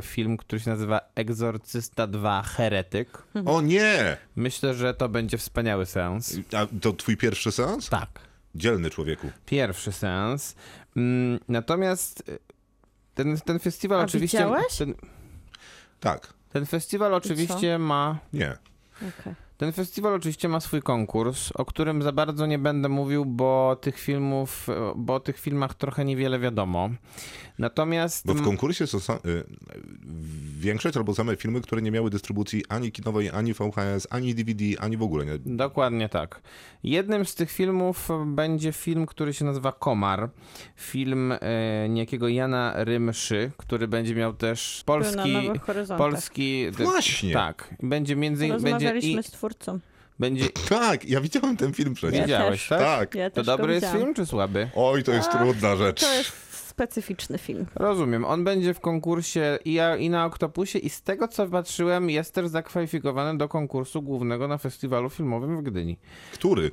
film, który się nazywa Egzorcysta 2 Heretyk. O nie! Myślę, że to będzie wspaniały seans. A to twój pierwszy seans? Tak, Dzielny człowieku. pierwszy seans. Mm, natomiast y, ten, ten festiwal A oczywiście... widziałeś? Ten, Tak. ten festiwal oczywiście ma Nie. Okej. Ten festiwal oczywiście ma swój konkurs, o którym za bardzo nie będę mówił, bo tych filmów, bo o tych filmach trochę niewiele wiadomo. Natomiast Bo w konkursie są y, większość albo same filmy, które nie miały dystrybucji ani kinowej, ani VHS, ani DVD, ani w ogóle. Nie. Dokładnie tak. Jednym z tych filmów będzie film, który się nazywa Komar. Film e, niejakiego Jana Rymszy, który będzie miał też Był polski... na Nowych Horyzontach. Polski. Właśnie. Tak. Będzie między innymi. Będzie, Rozmawialiśmy i, z twórcą. będzie, Tak, ja widziałem ten film przecież. widziałeś, też. tak? Tak. Ja To dobry jest film czy słaby? Oj, to jest trudna rzecz. To jest specyficzny film. Rozumiem. On będzie w konkursie i, ja- i na Oktopusie i z tego co patrzyłem jest też zakwalifikowany do konkursu głównego na festiwalu filmowym w Gdyni. Który?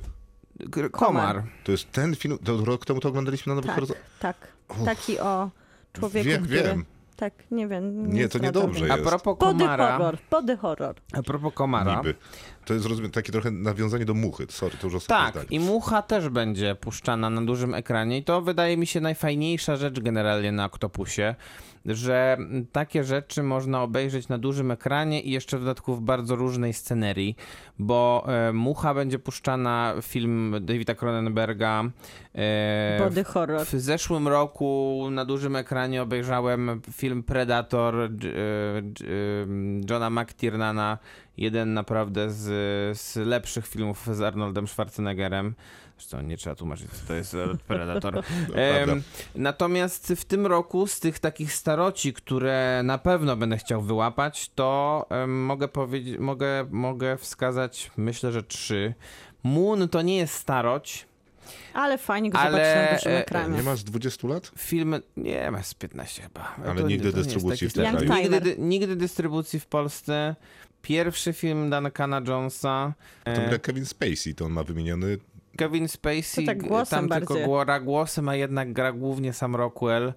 K- Komar. To jest ten film, to rok temu to oglądaliśmy na Nowych Tak, Horyzontach. tak. Taki o człowieku, Wiem, który... wiem. Tak, nie wiem. Nie, to niedobrze A jest. propos Body Komara, horror, body horror. a propos Komara, Niby. To jest rozumiem, takie trochę nawiązanie do muchy. Sorry, to już ostatnie tak, zdanie. i Mucha też będzie puszczana na dużym ekranie i to wydaje mi się najfajniejsza rzecz generalnie na Oktopusie, że takie rzeczy można obejrzeć na dużym ekranie i jeszcze w dodatku w bardzo różnej scenerii, bo e, Mucha będzie puszczana, film Davida Cronenberga. E, Body horror. w zeszłym roku na dużym ekranie obejrzałem film Predator e, Johna McTiernana. Jeden naprawdę z, z lepszych filmów z Arnoldem Schwarzeneggerem. Zresztą nie trzeba tłumaczyć, co to jest Predator. Em, natomiast w tym roku z tych takich staroci, które na pewno będę chciał wyłapać, to mogę powiedzieć, mogę, mogę wskazać, myślę, że trzy. Moon to nie jest staroć. Ale fajnie go Ale, zobaczyć na dużym e, ekranie. Nie ma z 20 lat? Film, nie ma z 15 chyba. Ale To- nigdy to dystrybucji w tym stary. kraju. Nigdy, nigdy dystrybucji w Polsce. Pierwszy film Duncana Jonesa. To E, gra Kevin Spacey, to on ma wymieniony. Kevin Spacey tak tam tylko bardziej. gra głosem, a jednak gra głównie sam Rockwell,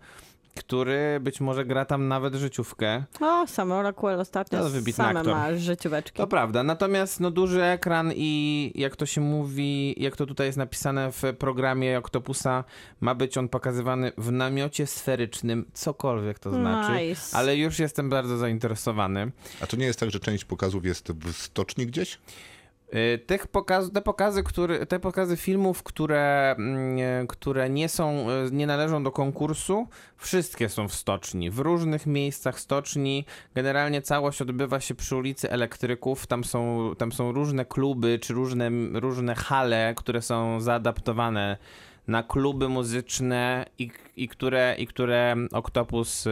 który być może gra tam nawet życiówkę. O, sam Rockwell ostatnio To wybitny same aktor. ma życióweczki. To prawda, natomiast no duży ekran i jak to się mówi, jak to tutaj jest napisane w programie Octopusa, ma być on pokazywany w namiocie sferycznym, cokolwiek to znaczy. Nice. Ale już jestem bardzo zainteresowany. A to nie jest tak, że część pokazów jest w stoczni gdzieś? Y, Tych pokaz, te, pokazy, które, te pokazy filmów, które, mm, które nie są, y, nie należą do konkursu, wszystkie są w stoczni, w różnych miejscach stoczni. Generalnie całość odbywa się przy ulicy Elektryków. Tam są, tam są różne kluby czy różne, różne hale, które są zaadaptowane na kluby muzyczne i, i, które, i które Octopus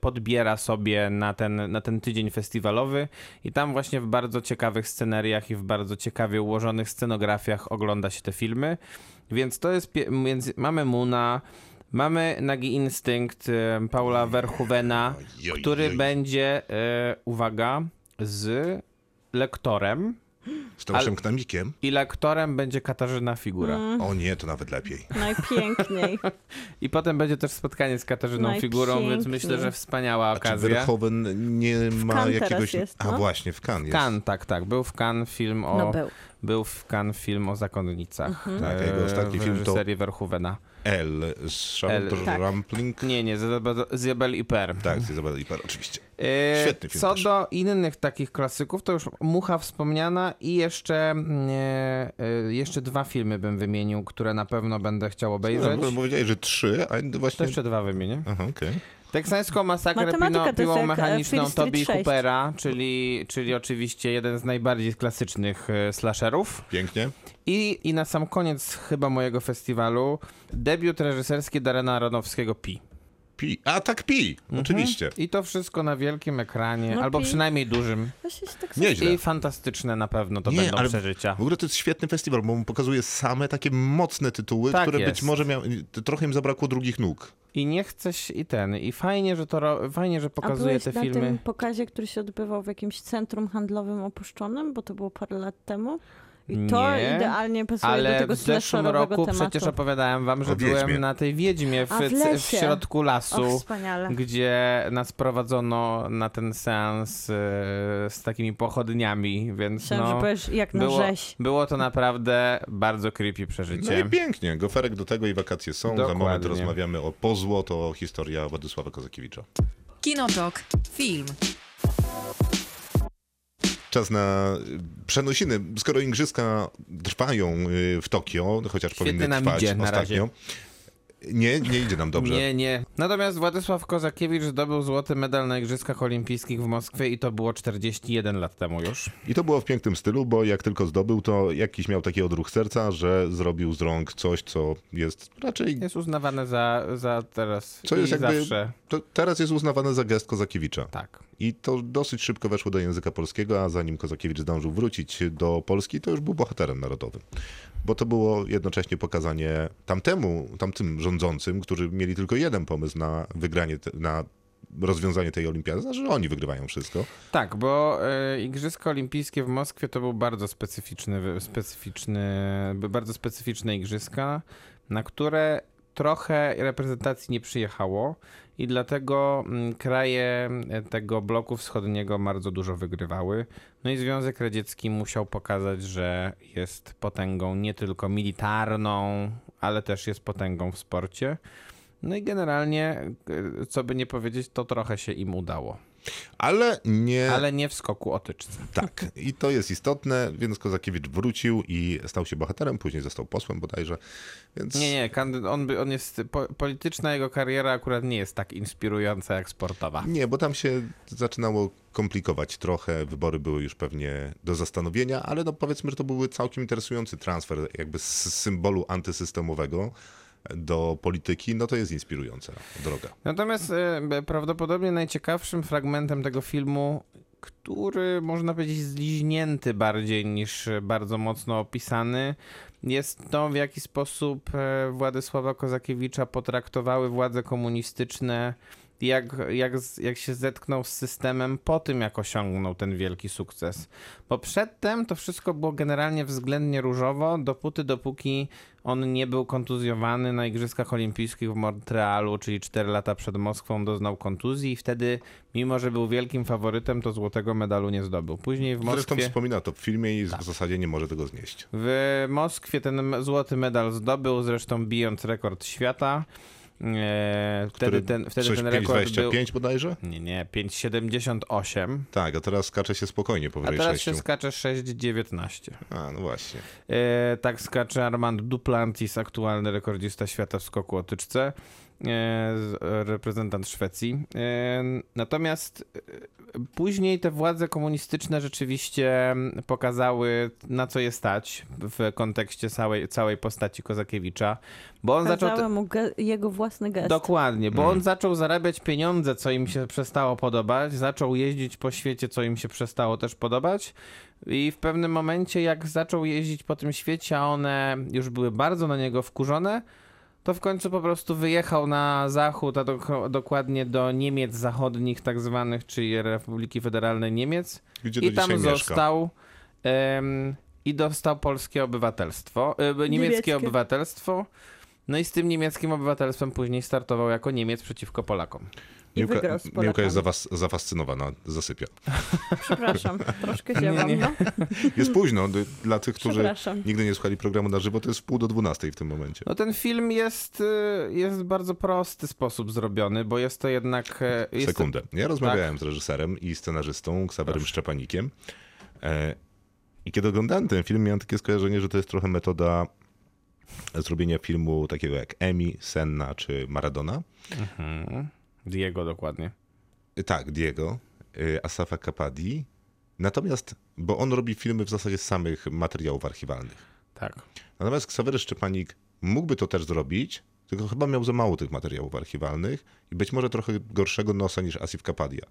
podbiera sobie na ten, na ten tydzień festiwalowy. I tam właśnie w bardzo ciekawych scenariach i w bardzo ciekawie ułożonych scenografiach ogląda się te filmy. Więc to jest, między, mamy Muna, mamy Nagi Instynkt Paula Verhoevena, który będzie, y, uwaga, z lektorem Z Tomaszem Knamikiem? i lektorem będzie Katarzyna Figura. Mm. O nie, to nawet lepiej. Najpiękniej. I potem będzie też spotkanie z Katarzyną Figurą, więc myślę, że wspaniała A czy okazja. Verhoeven nie ma Cannes teraz jakiegoś... jest, A no. właśnie, w Cannes jest. Kan, tak, tak. Był w Kan film o. No był. Był w Kan film o zakonnicach. Mhm. Tak, a jego ostatni w film to- reżyserii Verhoevena. L z Charlotte tak. Rampling. Nie, nie, Zjebel i Per. Tak, z Izabela Liper, oczywiście. E, Świetny film Co też. do innych takich klasyków, to już Mucha wspomniana i jeszcze, e, jeszcze dwa filmy bym wymienił, które na pewno będę chciał obejrzeć. No, powiedziałeś, że trzy, a To właśnie... jeszcze dwa wymienię. Aha, okej. Teksańską masakrę Matematyka piłą e, mechaniczną 6. Hoopera, czyli, czyli oczywiście jeden z najbardziej klasycznych e, slasherów. Pięknie. I, I na sam koniec chyba mojego festiwalu debiut reżyserski Darena Aronowskiego Pi. Pi. A tak pi, Mhm. oczywiście. I to wszystko na wielkim ekranie, No albo Pi. przynajmniej dużym. Właśnie się tak Nieźle. I fantastyczne na pewno to Nie, będą ale przeżycia. W ogóle to jest świetny festiwal, bo on pokazuje same takie mocne tytuły, Tak które jest. być może miały... Trochę im zabrakło drugich nóg. I nie chcę się, i ten, i fajnie, że to fajnie, że A pokazuje te na filmy. tym pokazie, który się odbywał w jakimś centrum handlowym opuszczonym, bo to było parę lat temu? I to Nie, idealnie pasuje do Ale tego w zeszłym roku tematu. przecież opowiadałem wam, że O Wiedźmie. byłem na tej Wiedźmie w, A, w w, środku lasu. Och, gdzie nas prowadzono na ten seans e, z takimi pochodniami, więc Myślałam, że no, powiesz jak na było, rzeź. było to naprawdę bardzo creepy No przeżycie. i pięknie. Goferek do tego i wakacje są. Za Dokładnie. moment rozmawiamy o Pozło, to historia Władysława Kozakiewicza. Kinotok. Film. Czas na y, przenosiny. Skoro igrzyska trwają y, w Tokio, chociaż powinny trwać ostatnio. Nie, nie idzie nam dobrze. Nie, nie. Natomiast Władysław Kozakiewicz zdobył złoty medal na Igrzyskach Olimpijskich w Moskwie i to było 41 lat temu już. I to było w pięknym stylu, bo jak tylko zdobył, to jakiś miał taki odruch serca, że zrobił z rąk coś, co jest raczej... Jest uznawane za, za teraz Co jest jakby- zawsze. Teraz jest uznawane za gest Kozakiewicza. Tak. I to dosyć szybko weszło do języka polskiego, a zanim Kozakiewicz zdążył wrócić do Polski, to już był bohaterem narodowym. Bo to było jednocześnie pokazanie tamtemu, tamtym rządzącym, którzy mieli tylko jeden pomysł na wygranie, na rozwiązanie tej olimpiady, znaczy, że oni wygrywają wszystko. Tak, bo e, Igrzyska Olimpijskie w Moskwie to był bardzo specyficzny, specyficzny, bardzo specyficzne igrzyska, na które trochę reprezentacji nie przyjechało i dlatego mm, kraje e, tego bloku wschodniego bardzo dużo wygrywały. No i Związek Radziecki musiał pokazać, że jest potęgą nie tylko militarną, ale też jest potęgą w sporcie. No i generalnie, y, co by nie powiedzieć, to trochę się im udało. Ale nie... Ale nie w skoku o tyczce. Tak, i to jest istotne, więc Kozakiewicz wrócił i stał się bohaterem, później został posłem bodajże, więc... Nie, nie, on, on jest, po, polityczna jego kariera akurat nie jest tak inspirująca jak sportowa. Nie, bo tam się zaczynało komplikować trochę, wybory były już pewnie do zastanowienia, ale no powiedzmy, że to były całkiem interesujący transfer jakby z symbolu antysystemowego do polityki, no to jest inspirująca droga. Natomiast e, prawdopodobnie najciekawszym fragmentem tego filmu, który można powiedzieć zliźnięty bardziej niż bardzo mocno opisany, jest to, w jaki sposób e, Władysława Kozakiewicza potraktowały władze komunistyczne, jak, jak, jak się zetknął z systemem po tym, jak osiągnął ten wielki sukces. Bo przedtem to wszystko było generalnie względnie różowo, dopóty, dopóki on nie był kontuzjowany na Igrzyskach Olimpijskich w Montrealu, czyli 4 lata przed Moskwą, doznał kontuzji i wtedy, mimo że był wielkim faworytem, to złotego medalu nie zdobył. Później w Zresztą Moskwie... Tak. wspomina to w filmie i w zasadzie nie może tego znieść. W Moskwie ten złoty medal zdobył, zresztą bijąc rekord świata. E, wtedy ten, wtedy ten rekord 5,25 bodajże? był... Nie, nie, 5,78. Tak, a teraz skacze się spokojnie A powyżej teraz 6. się skacze 6,19. A, no właśnie. E, tak skacze Armand Duplantis, aktualny rekordzista świata w skoku o tyczce, reprezentant Szwecji. E, natomiast e, później te władze komunistyczne rzeczywiście pokazały, na co je stać w kontekście całej, całej postaci Kozakiewicza, bo on zaczął... Mu ge- jego własny gest. Dokładnie, bo Mhm. on zaczął zarabiać pieniądze, co im się przestało podobać, zaczął jeździć po świecie, co im się przestało też podobać. I w pewnym momencie, jak zaczął jeździć po tym świecie, a one już były bardzo na niego wkurzone, to w końcu po prostu wyjechał na zachód, a dok- dokładnie do Niemiec zachodnich, tak zwanych, czyli Republiki Federalnej Niemiec. Gdzie I do tam został. em, I dostał polskie obywatelstwo, e, niemieckie, Niemieckie. obywatelstwo. No i z tym niemieckim obywatelstwem później startował jako Niemiec przeciwko Polakom. I Miłka, wygrał z Miłka jest zawas, zafascynowana, zasypia. Przepraszam, troszkę się Nie, nie. no. Jest późno, dla tych, którzy nigdy nie słuchali programu na żywo, to jest pół do dwunastej w tym momencie. No ten film jest, y, jest w bardzo prosty sposób zrobiony, bo jest to jednak... e, Jest Tak. Sekundę. Ja rozmawiałem z reżyserem i scenarzystą Ksawerym Proszę. Szczepanikiem e, i kiedy oglądałem ten film, miałem takie skojarzenie, że to jest trochę metoda zrobienia filmu takiego jak Emi, Senna czy Maradona. Mhm. Diego dokładnie. Tak, Diego, y, Asafa Kapadi. Natomiast, bo on robi filmy w zasadzie z samych materiałów archiwalnych. Tak. Natomiast Ksawery Szczepanik mógłby to też zrobić, tylko chyba miał za mało tych materiałów archiwalnych i być może trochę gorszego nosa niż Asif Kapadia.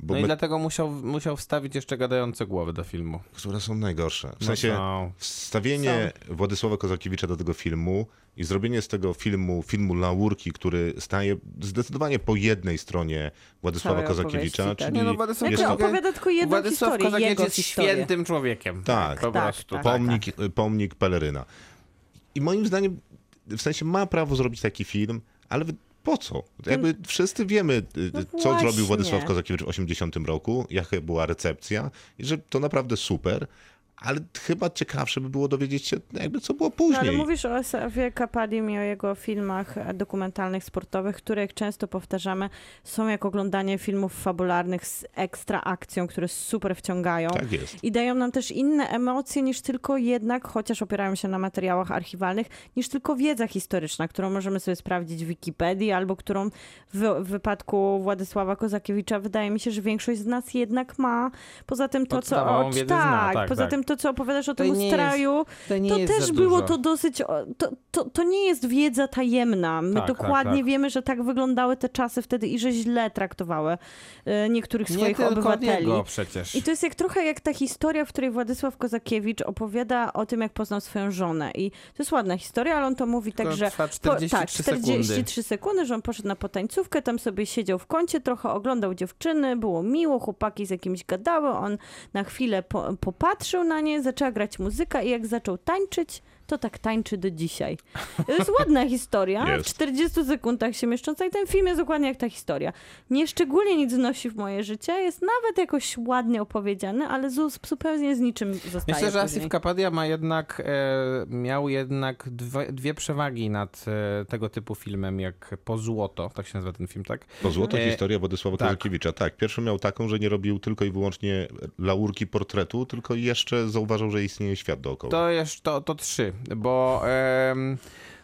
Bo No i me- dlatego musiał, musiał wstawić jeszcze gadające głowy do filmu. które są najgorsze. W No sensie są. wstawienie Władysława Kozakiewicza do tego filmu i zrobienie z tego filmu filmu Laurki, który staje zdecydowanie po jednej stronie Władysława Całej Kozakiewicza, opowieści, tak. czyli Nie no, Władysław jest Znaczy to- opowiada tylko jedną Władysław historię, Kozakiewicz jego jest historię. świętym człowiekiem. Tak. Po Tak, prostu. tak. pomnik, pomnik peleryna. I moim zdaniem, w sensie ma prawo zrobić taki film, ale po co? Jakby wszyscy wiemy, y, No co właśnie. zrobił Władysław Kozakiewicz w 80 roku, jaka była recepcja i że to naprawdę super, ale chyba ciekawsze by było dowiedzieć się, jakby co było No, później. ale mówisz o Asafie Kapadim i o jego filmach e, dokumentalnych, sportowych, które, jak często powtarzamy, są jak oglądanie filmów fabularnych z ekstra akcją, które super wciągają. Tak jest. I dają nam też inne emocje niż tylko jednak, chociaż opierają się na materiałach archiwalnych, niż tylko wiedza historyczna, którą możemy sobie sprawdzić w Wikipedii, albo którą w, w wypadku Władysława Kozakiewicza wydaje mi się, że większość z nas jednak ma. Poza tym to, co... O- wiedzę zna, tak, tak, poza tak. tym to, co opowiadasz o To tym nie ustraju, To, nie to też było dużo. to dosyć. To, to, to nie jest wiedza tajemna. My Tak, tak, dokładnie tak. wiemy, że tak wyglądały te czasy wtedy i że źle traktowały e, niektórych Nie swoich tylko obywateli. niego przecież. I to jest jak trochę jak ta historia, w której Władysław Kozakiewicz opowiada o tym, jak poznał swoją żonę. I to jest ładna historia, ale on to mówi tak, To że. trwa Po, 43 tak, sekundy. 43 sekundy, że on poszedł na potańcówkę, tam sobie siedział w kącie, trochę oglądał dziewczyny, było miło, chłopaki z jakimś gadały, on na chwilę po, popatrzył na zaczęła grać muzyka i jak zaczął tańczyć, to tak tańczy do dzisiaj. To jest ładna historia, Jest. w 40 sekundach się mieszcząca i ten film jest dokładnie jak ta historia. Nie szczególnie nic wnosi w moje życie, jest nawet jakoś ładnie opowiedziany, ale zu- zupełnie z niczym zostaje Myślę, że. Asif Kapadia ma jednak, e, miał jednak dwie, dwie przewagi nad e, tego typu filmem, jak Po Złoto, tak się nazywa ten film, tak? Po złoto E, historia Władysława tak. Kozakiewicza. Tak, pierwszy miał taką, że nie robił tylko i wyłącznie laurki portretu, tylko jeszcze zauważył, że istnieje świat dookoła. To jeszcze to, to trzy, bo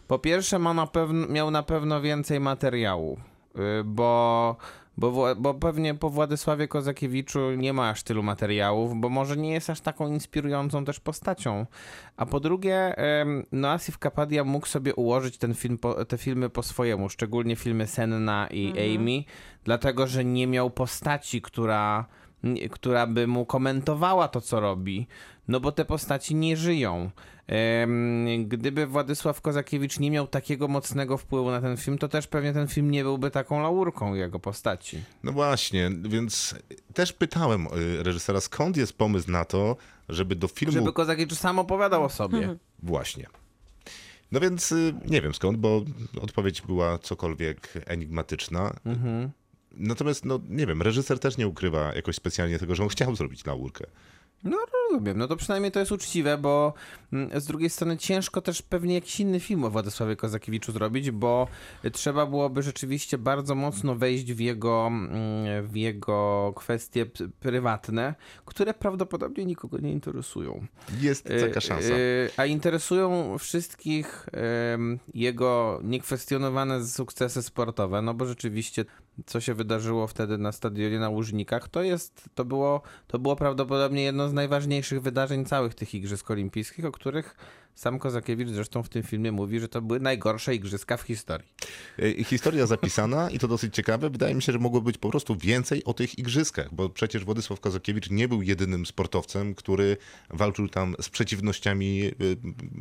po pierwsze ma na pewno, miał na pewno więcej materiału, y, bo, bo, bo pewnie po Władysławie Kozakiewiczu nie ma aż tylu materiałów, bo może nie jest aż taką inspirującą też postacią. A po drugie, no Asif Kapadia mógł sobie ułożyć ten film po, te filmy po swojemu, szczególnie filmy Senna i Amy, dlatego że nie miał postaci, która która by mu komentowała to, co robi, no bo te postaci nie żyją. Gdyby Władysław Kozakiewicz nie miał takiego mocnego wpływu na ten film, to też pewnie ten film nie byłby taką laurką jego postaci. No właśnie, więc też pytałem y, reżysera, skąd jest pomysł na to, żeby do filmu... Żeby Kozakiewicz sam opowiadał o sobie. Właśnie. No więc y, nie wiem skąd, bo odpowiedź była cokolwiek enigmatyczna. Mhm. Natomiast, no nie wiem, reżyser też nie ukrywa jakoś specjalnie tego, że on chciał zrobić laurkę. No rozumiem, no to przynajmniej to jest uczciwe, bo mm, z drugiej strony ciężko też pewnie jakiś inny film o Władysławie Kozakiewiczu zrobić, bo trzeba byłoby rzeczywiście bardzo mocno wejść w jego, mm, w jego kwestie prywatne, które prawdopodobnie nikogo nie interesują. Jest taka Y, szansa. y, A interesują wszystkich jego niekwestionowane sukcesy sportowe, no bo rzeczywiście co się wydarzyło wtedy na stadionie na Łużnikach, to jest, to było, to było prawdopodobnie jedno z najważniejszych wydarzeń całych tych Igrzysk Olimpijskich, o których sam Kozakiewicz zresztą w tym filmie mówi, że to były najgorsze igrzyska w historii. Y, Historia zapisana i to dosyć ciekawe. Wydaje mi się, że mogło być po prostu więcej o tych igrzyskach, bo przecież Władysław Kozakiewicz nie był jedynym sportowcem, który walczył tam z przeciwnościami y,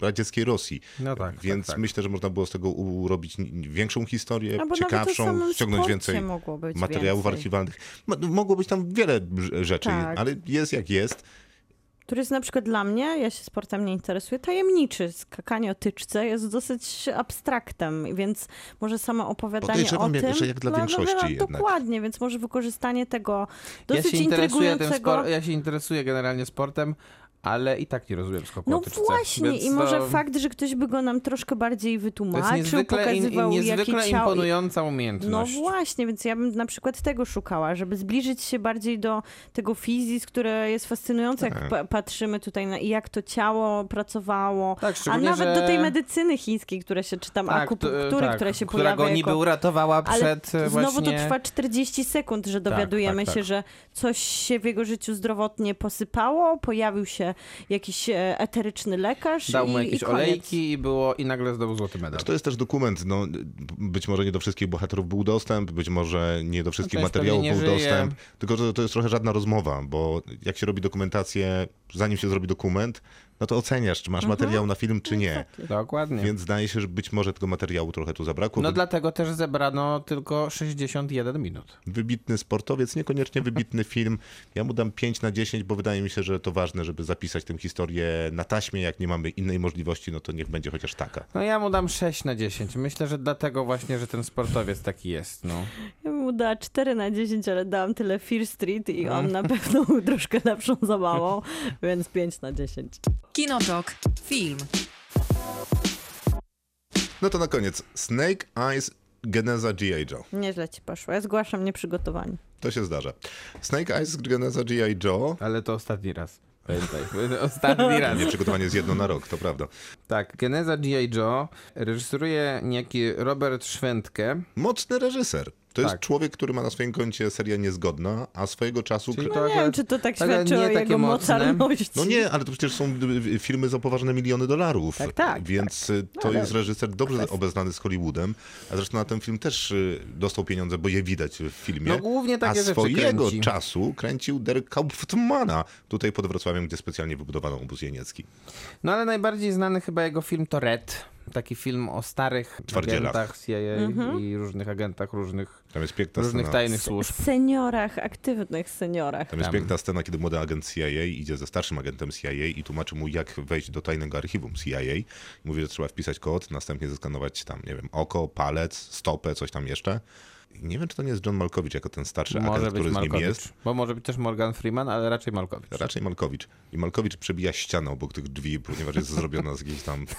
radzieckiej Rosji. No tak, Więc tak, tak. myślę, że można było z tego urobić większą historię, Albo ciekawszą, ściągnąć więcej mogło być materiałów więcej. archiwalnych. Mo- Mogło być tam wiele rz- rzeczy, Tak. ale jest jak jest. Który jest na przykład dla mnie, ja się sportem nie interesuję, tajemniczy. Skakanie o tyczce jest dosyć abstraktem, więc może samo opowiadanie o tym... jak- że jak dla no, większości no, jednak. Dokładnie, więc może wykorzystanie tego Ja dosyć się, interesuję tym intrygującego... spor- ja się interesuję generalnie sportem, ale i tak nie rozumiem skoku No właśnie więc i może fakt, że ktoś by go nam troszkę bardziej To jest wytłumaczył, niezwykle, in, pokazywał niezwykle jakie ciało... imponująca No umiejętność. właśnie, więc ja bym na przykład tego szukała, żeby zbliżyć się bardziej do tego fizis, które jest fascynujące, jak Tak. pa- patrzymy tutaj na jak to ciało pracowało, Tak, a nawet że... do tej medycyny chińskiej, które się czytam, tak, akupunktury, tak, które się która pojawia go niby jako... uratowała Ale przed e, Znowu właśnie... to trwa 40 sekund, że dowiadujemy tak, się, tak. że coś się w jego życiu zdrowotnie posypało, pojawił się jakiś e, eteryczny lekarz Dał i, mu i jakieś koniec. olejki i było i nagle zdobył złoty medal. To jest też dokument, no, być może nie do wszystkich bohaterów był dostęp, być może nie do wszystkich część materiałów był żyje. dostęp, tylko że to jest trochę żadna rozmowa, bo jak się robi dokumentację, zanim się zrobi dokument, no to oceniasz, czy masz Mhm. materiał na film, czy nie. Dokładnie. Więc zdaje się, że być może tego materiału trochę tu zabrakło. No Wy- dlatego też zebrano tylko 61 minut. Wybitny sportowiec, niekoniecznie wybitny film. Ja mu dam 5 na 10, bo wydaje mi się, że to ważne, żeby zapisać tę historię na taśmie. Jak nie mamy innej możliwości, no to niech będzie chociaż taka. No ja mu dam 6 na 10. Myślę, że dlatego właśnie, że ten sportowiec taki jest, no. Ja bym mu dała 4 na 10, ale dałam tyle Fear Street i on Mhm. na pewno był troszkę lepszą zabawą, więc 5 na 10. Kinotok. Film. No to na koniec. Snake Eyes Geneza G.I. Joe. Nieźle ci poszło. Ja zgłaszam nieprzygotowani. To się zdarza. Snake Eyes Geneza G.I. Joe. Ale to ostatni raz. Pamiętaj. Ostatni raz. Nieprzygotowanie jest jedno na rok, to prawda. Tak, Geneza G.I. Joe reżyseruje niejaki Robert Szwentke. Mocny reżyser. To jest Tak. człowiek, który ma na swoim koncie seria niezgodna, a swojego czasu... Czyli to No nie wiem, czy to tak świadczy o takie jego mocarności. No nie, ale to przecież są y, y, filmy za poważne miliony dolarów. Tak, tak, Więc y, to Ale jest reżyser dobrze kwestia. obeznany z Hollywoodem, a zresztą na ten film też dostał pieniądze, bo je widać w filmie. No głównie takie a swojego kręci. czasu kręcił Der Kaufmana tutaj pod Wrocławiem, gdzie specjalnie wybudowano obóz jeniecki. No ale najbardziej znany chyba jego film to Red. Taki film o starych agentach CIA Mhm. i różnych agentach różnych, Tam jest piękna różnych scena. tajnych służb. Seniorach, aktywnych seniorach. Tam jest Tam. piękna scena, kiedy młody agent CIA idzie ze starszym agentem CIA i tłumaczy mu, jak wejść do tajnego archiwum CIA. Mówi, że trzeba wpisać kod, następnie zeskanować tam, nie wiem, oko, palec, stopę, coś tam jeszcze. Nie wiem, czy to nie jest John Malkowicz jako ten starszy Może agent, być który z nim jest. Bo może być też Morgan Freeman, ale raczej Malkowicz. Raczej Malkowicz. I Malkowicz przebija ścianę obok tych drzwi, ponieważ jest zrobiona z jakiejś tam...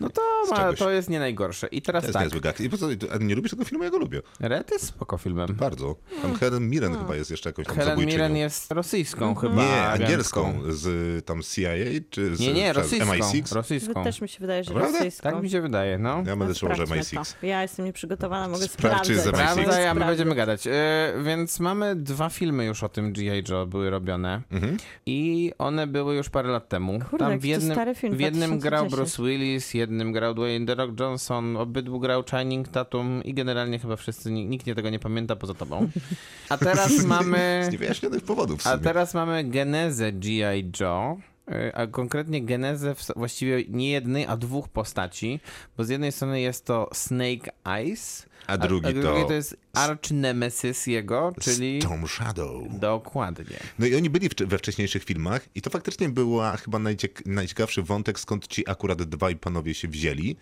No to, ma, to jest nie najgorsze. I To teraz jest tak, niezły gag. I po co, nie lubisz tego filmu? Ja go lubię. Red jest spoko filmem. Bardzo. Tam Helen Mirren chyba jest jeszcze jakąś tam Helen zabójczynią. Mirren jest rosyjską chyba Nie, angielską. Z tam CIA, czy z Nie, nie, rosyjską. MI6? rosyjską. Też mi się wydaje, że rosyjską. Tak mi się wydaje, no. Ja będę No, trzymał, że sprawdźmy MI6. to. Ja jestem nieprzygotowana, mogę Jest MI6. Prawda, a my będziemy gadać. E, więc mamy dwa filmy już o tym G.I. Joe były robione Mhm. i one były już parę lat temu. Kurde, Tam w to jednym, stary film, w jednym grał 2010. Bruce Willis, jednym grał Dwayne The Rock Johnson, obydwu grał Channing Tatum i generalnie chyba wszyscy, nikt, nie tego nie pamięta poza tobą. A teraz mamy... Z niewyjaśnionych powodów w A teraz mamy genezę G.I. Joe, y, a konkretnie genezę w- właściwie nie jednej, a dwóch postaci, bo z jednej strony jest to Snake Eyes, A drugi a, a drugi to- to jest Arch Nemesis jego, czyli... Storm Shadow. Dokładnie. No i oni byli w, we wcześniejszych filmach i to faktycznie była chyba najciek- najciekawszy wątek, skąd ci akurat dwaj panowie się wzięli.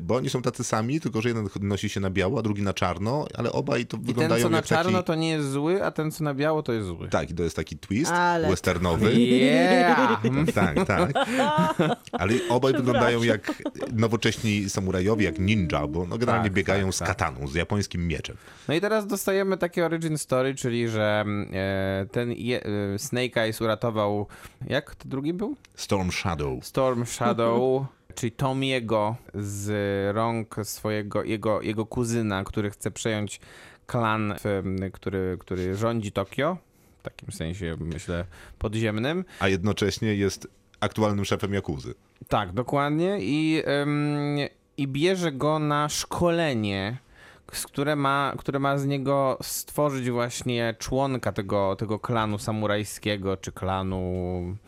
Bo oni są tacy sami, tylko że jeden nosi się na biało, a drugi na czarno, ale obaj to I ten, wyglądają co na jak czarno, taki... to nie jest zły, a ten, co na biało, to jest zły. Tak, i to jest taki twist Ale westernowy. Yeah! Tak, tak. Ale obaj wyglądają jak nowocześni samurajowie, jak ninja, bo no generalnie Tak, biegają tak, z tak. kataną, z japońskim mieczem. No i teraz dostajemy takie origin story, czyli że e, ten je, e, Snake Eyes uratował... Jak to drugi był? Storm Shadow. Storm Shadow, czyli Tomiego z rąk swojego, jego, jego kuzyna, który chce przejąć klan, który, który rządzi Tokio. W takim sensie, myślę, podziemnym. A jednocześnie jest aktualnym szefem Jakuzy. Tak, dokładnie. I, em, i bierze go na szkolenie, które ma, które ma z niego stworzyć właśnie członka tego, tego klanu samurajskiego, czy klanu ym,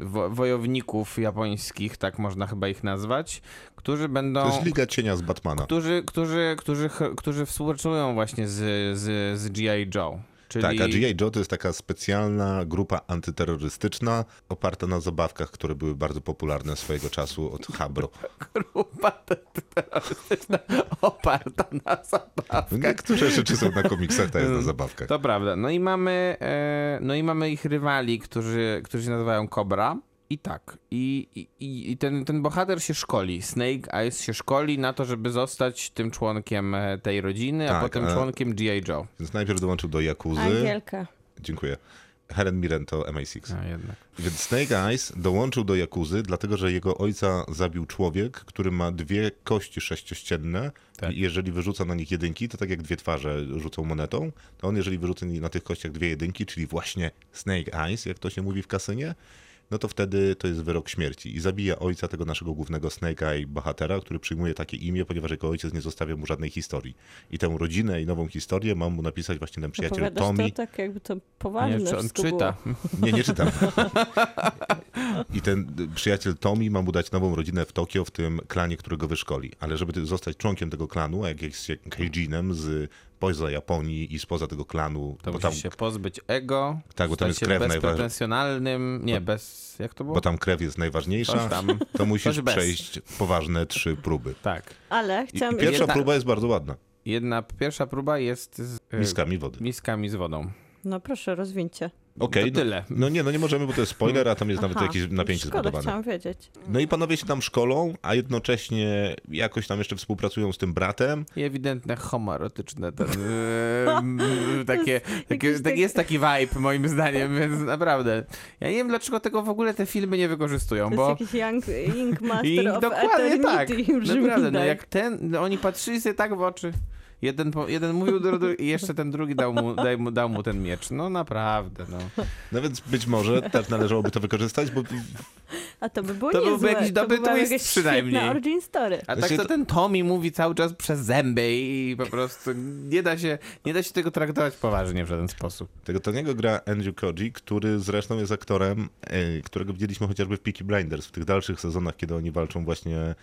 wo, wojowników japońskich, tak można chyba ich nazwać, którzy będą... To jest Liga Cienia z Batmana. Którzy, którzy, którzy, którzy współpracują właśnie z, z, z G.I. Joe. Czyli Tak, a G.I. Joe to jest taka specjalna grupa antyterrorystyczna oparta na zabawkach, które były bardzo popularne swojego czasu od Habro. grupa terrorystyczna oparta na zabawkach. Niektóre rzeczy są na komiksach, to jest na zabawkach. To prawda. No i mamy, e, no i mamy ich rywali, którzy, którzy się nazywają Cobra. I tak. I, i, i ten, ten bohater się szkoli. Snake Eyes się szkoli na to, żeby zostać tym członkiem e, tej rodziny, a Tak, potem a- członkiem G.I. Joe. Więc najpierw dołączył do Jakuzy. Angielka. Dziękuję. Helen Mirren to MI6. A jednak. Więc Snake Eyes dołączył do Jakuzy, dlatego że jego ojca zabił człowiek, który ma dwie kości sześciościenne. Tak. I jeżeli wyrzuca na nich jedynki, to tak jak dwie twarze rzucą monetą, to on jeżeli wyrzuca na tych kościach dwie jedynki, czyli właśnie Snake Eyes, jak to się mówi w kasynie, no to wtedy to jest wyrok śmierci. I zabija ojca tego naszego głównego Snake Eye bohatera, który przyjmuje takie imię, ponieważ jego ojciec nie zostawia mu żadnej historii. I tę rodzinę i nową historię ma mu napisać właśnie ten przyjaciel Opowiadasz Tommy. to tak, jakby to poważne Nie, czy on czyta. Było. Nie, nie czytam. I ten przyjaciel Tommy ma mu dać nową rodzinę w Tokio, w tym klanie, którego wyszkoli. Ale żeby zostać członkiem tego klanu, a jak jest Keijinem z poza Japonii i spoza tego klanu, To bo musisz tam, się pozbyć ego, Tak, bo tam jest krew bezpretensjonalnym, nie, bez, jak to było? bo tam krew jest najważniejsza, tam. to musisz Coś bez. przejść poważne trzy próby. Tak. Ale I, chciałam... i pierwsza Jedna- próba jest bardzo ładna. Jedna, pierwsza próba jest z Miskami wody. miskami z wodą. No proszę, rozwincie. Okej, To tyle. No, no nie, no nie możemy, bo to jest spoiler, a tam jest nawet Aha, jakieś napięcie Szkoda, zbudowane. chciałam wiedzieć. No i panowie się tam szkolą, a jednocześnie jakoś tam jeszcze współpracują z tym bratem. I ewidentne homoerotyczne ten, yy, takie, takie, tak tak- jest taki vibe moim zdaniem, więc naprawdę. Ja nie wiem dlaczego tego w ogóle te filmy nie wykorzystują, To bo jest jakiś Young, Young Master i of dokładnie tak. Eternity Naprawdę, no jak ten, no oni patrzyli sobie tak w oczy Jeden, po, jeden mówił i jeszcze ten drugi dał mu, dał mu ten miecz. No naprawdę, no. No więc być może też należałoby to wykorzystać, bo A to by było To byłby jakiś to dobry była twist jakaś przynajmniej. origin story. A tak Właśnie to to- ten Tommy mówi cały czas przez zęby i po prostu nie da się, nie da się tego traktować poważnie w żaden sposób. Tego Toniego gra Andrew Koji, który zresztą jest aktorem, e, którego widzieliśmy chociażby w Peaky Blinders, w tych dalszych sezonach, kiedy oni walczą właśnie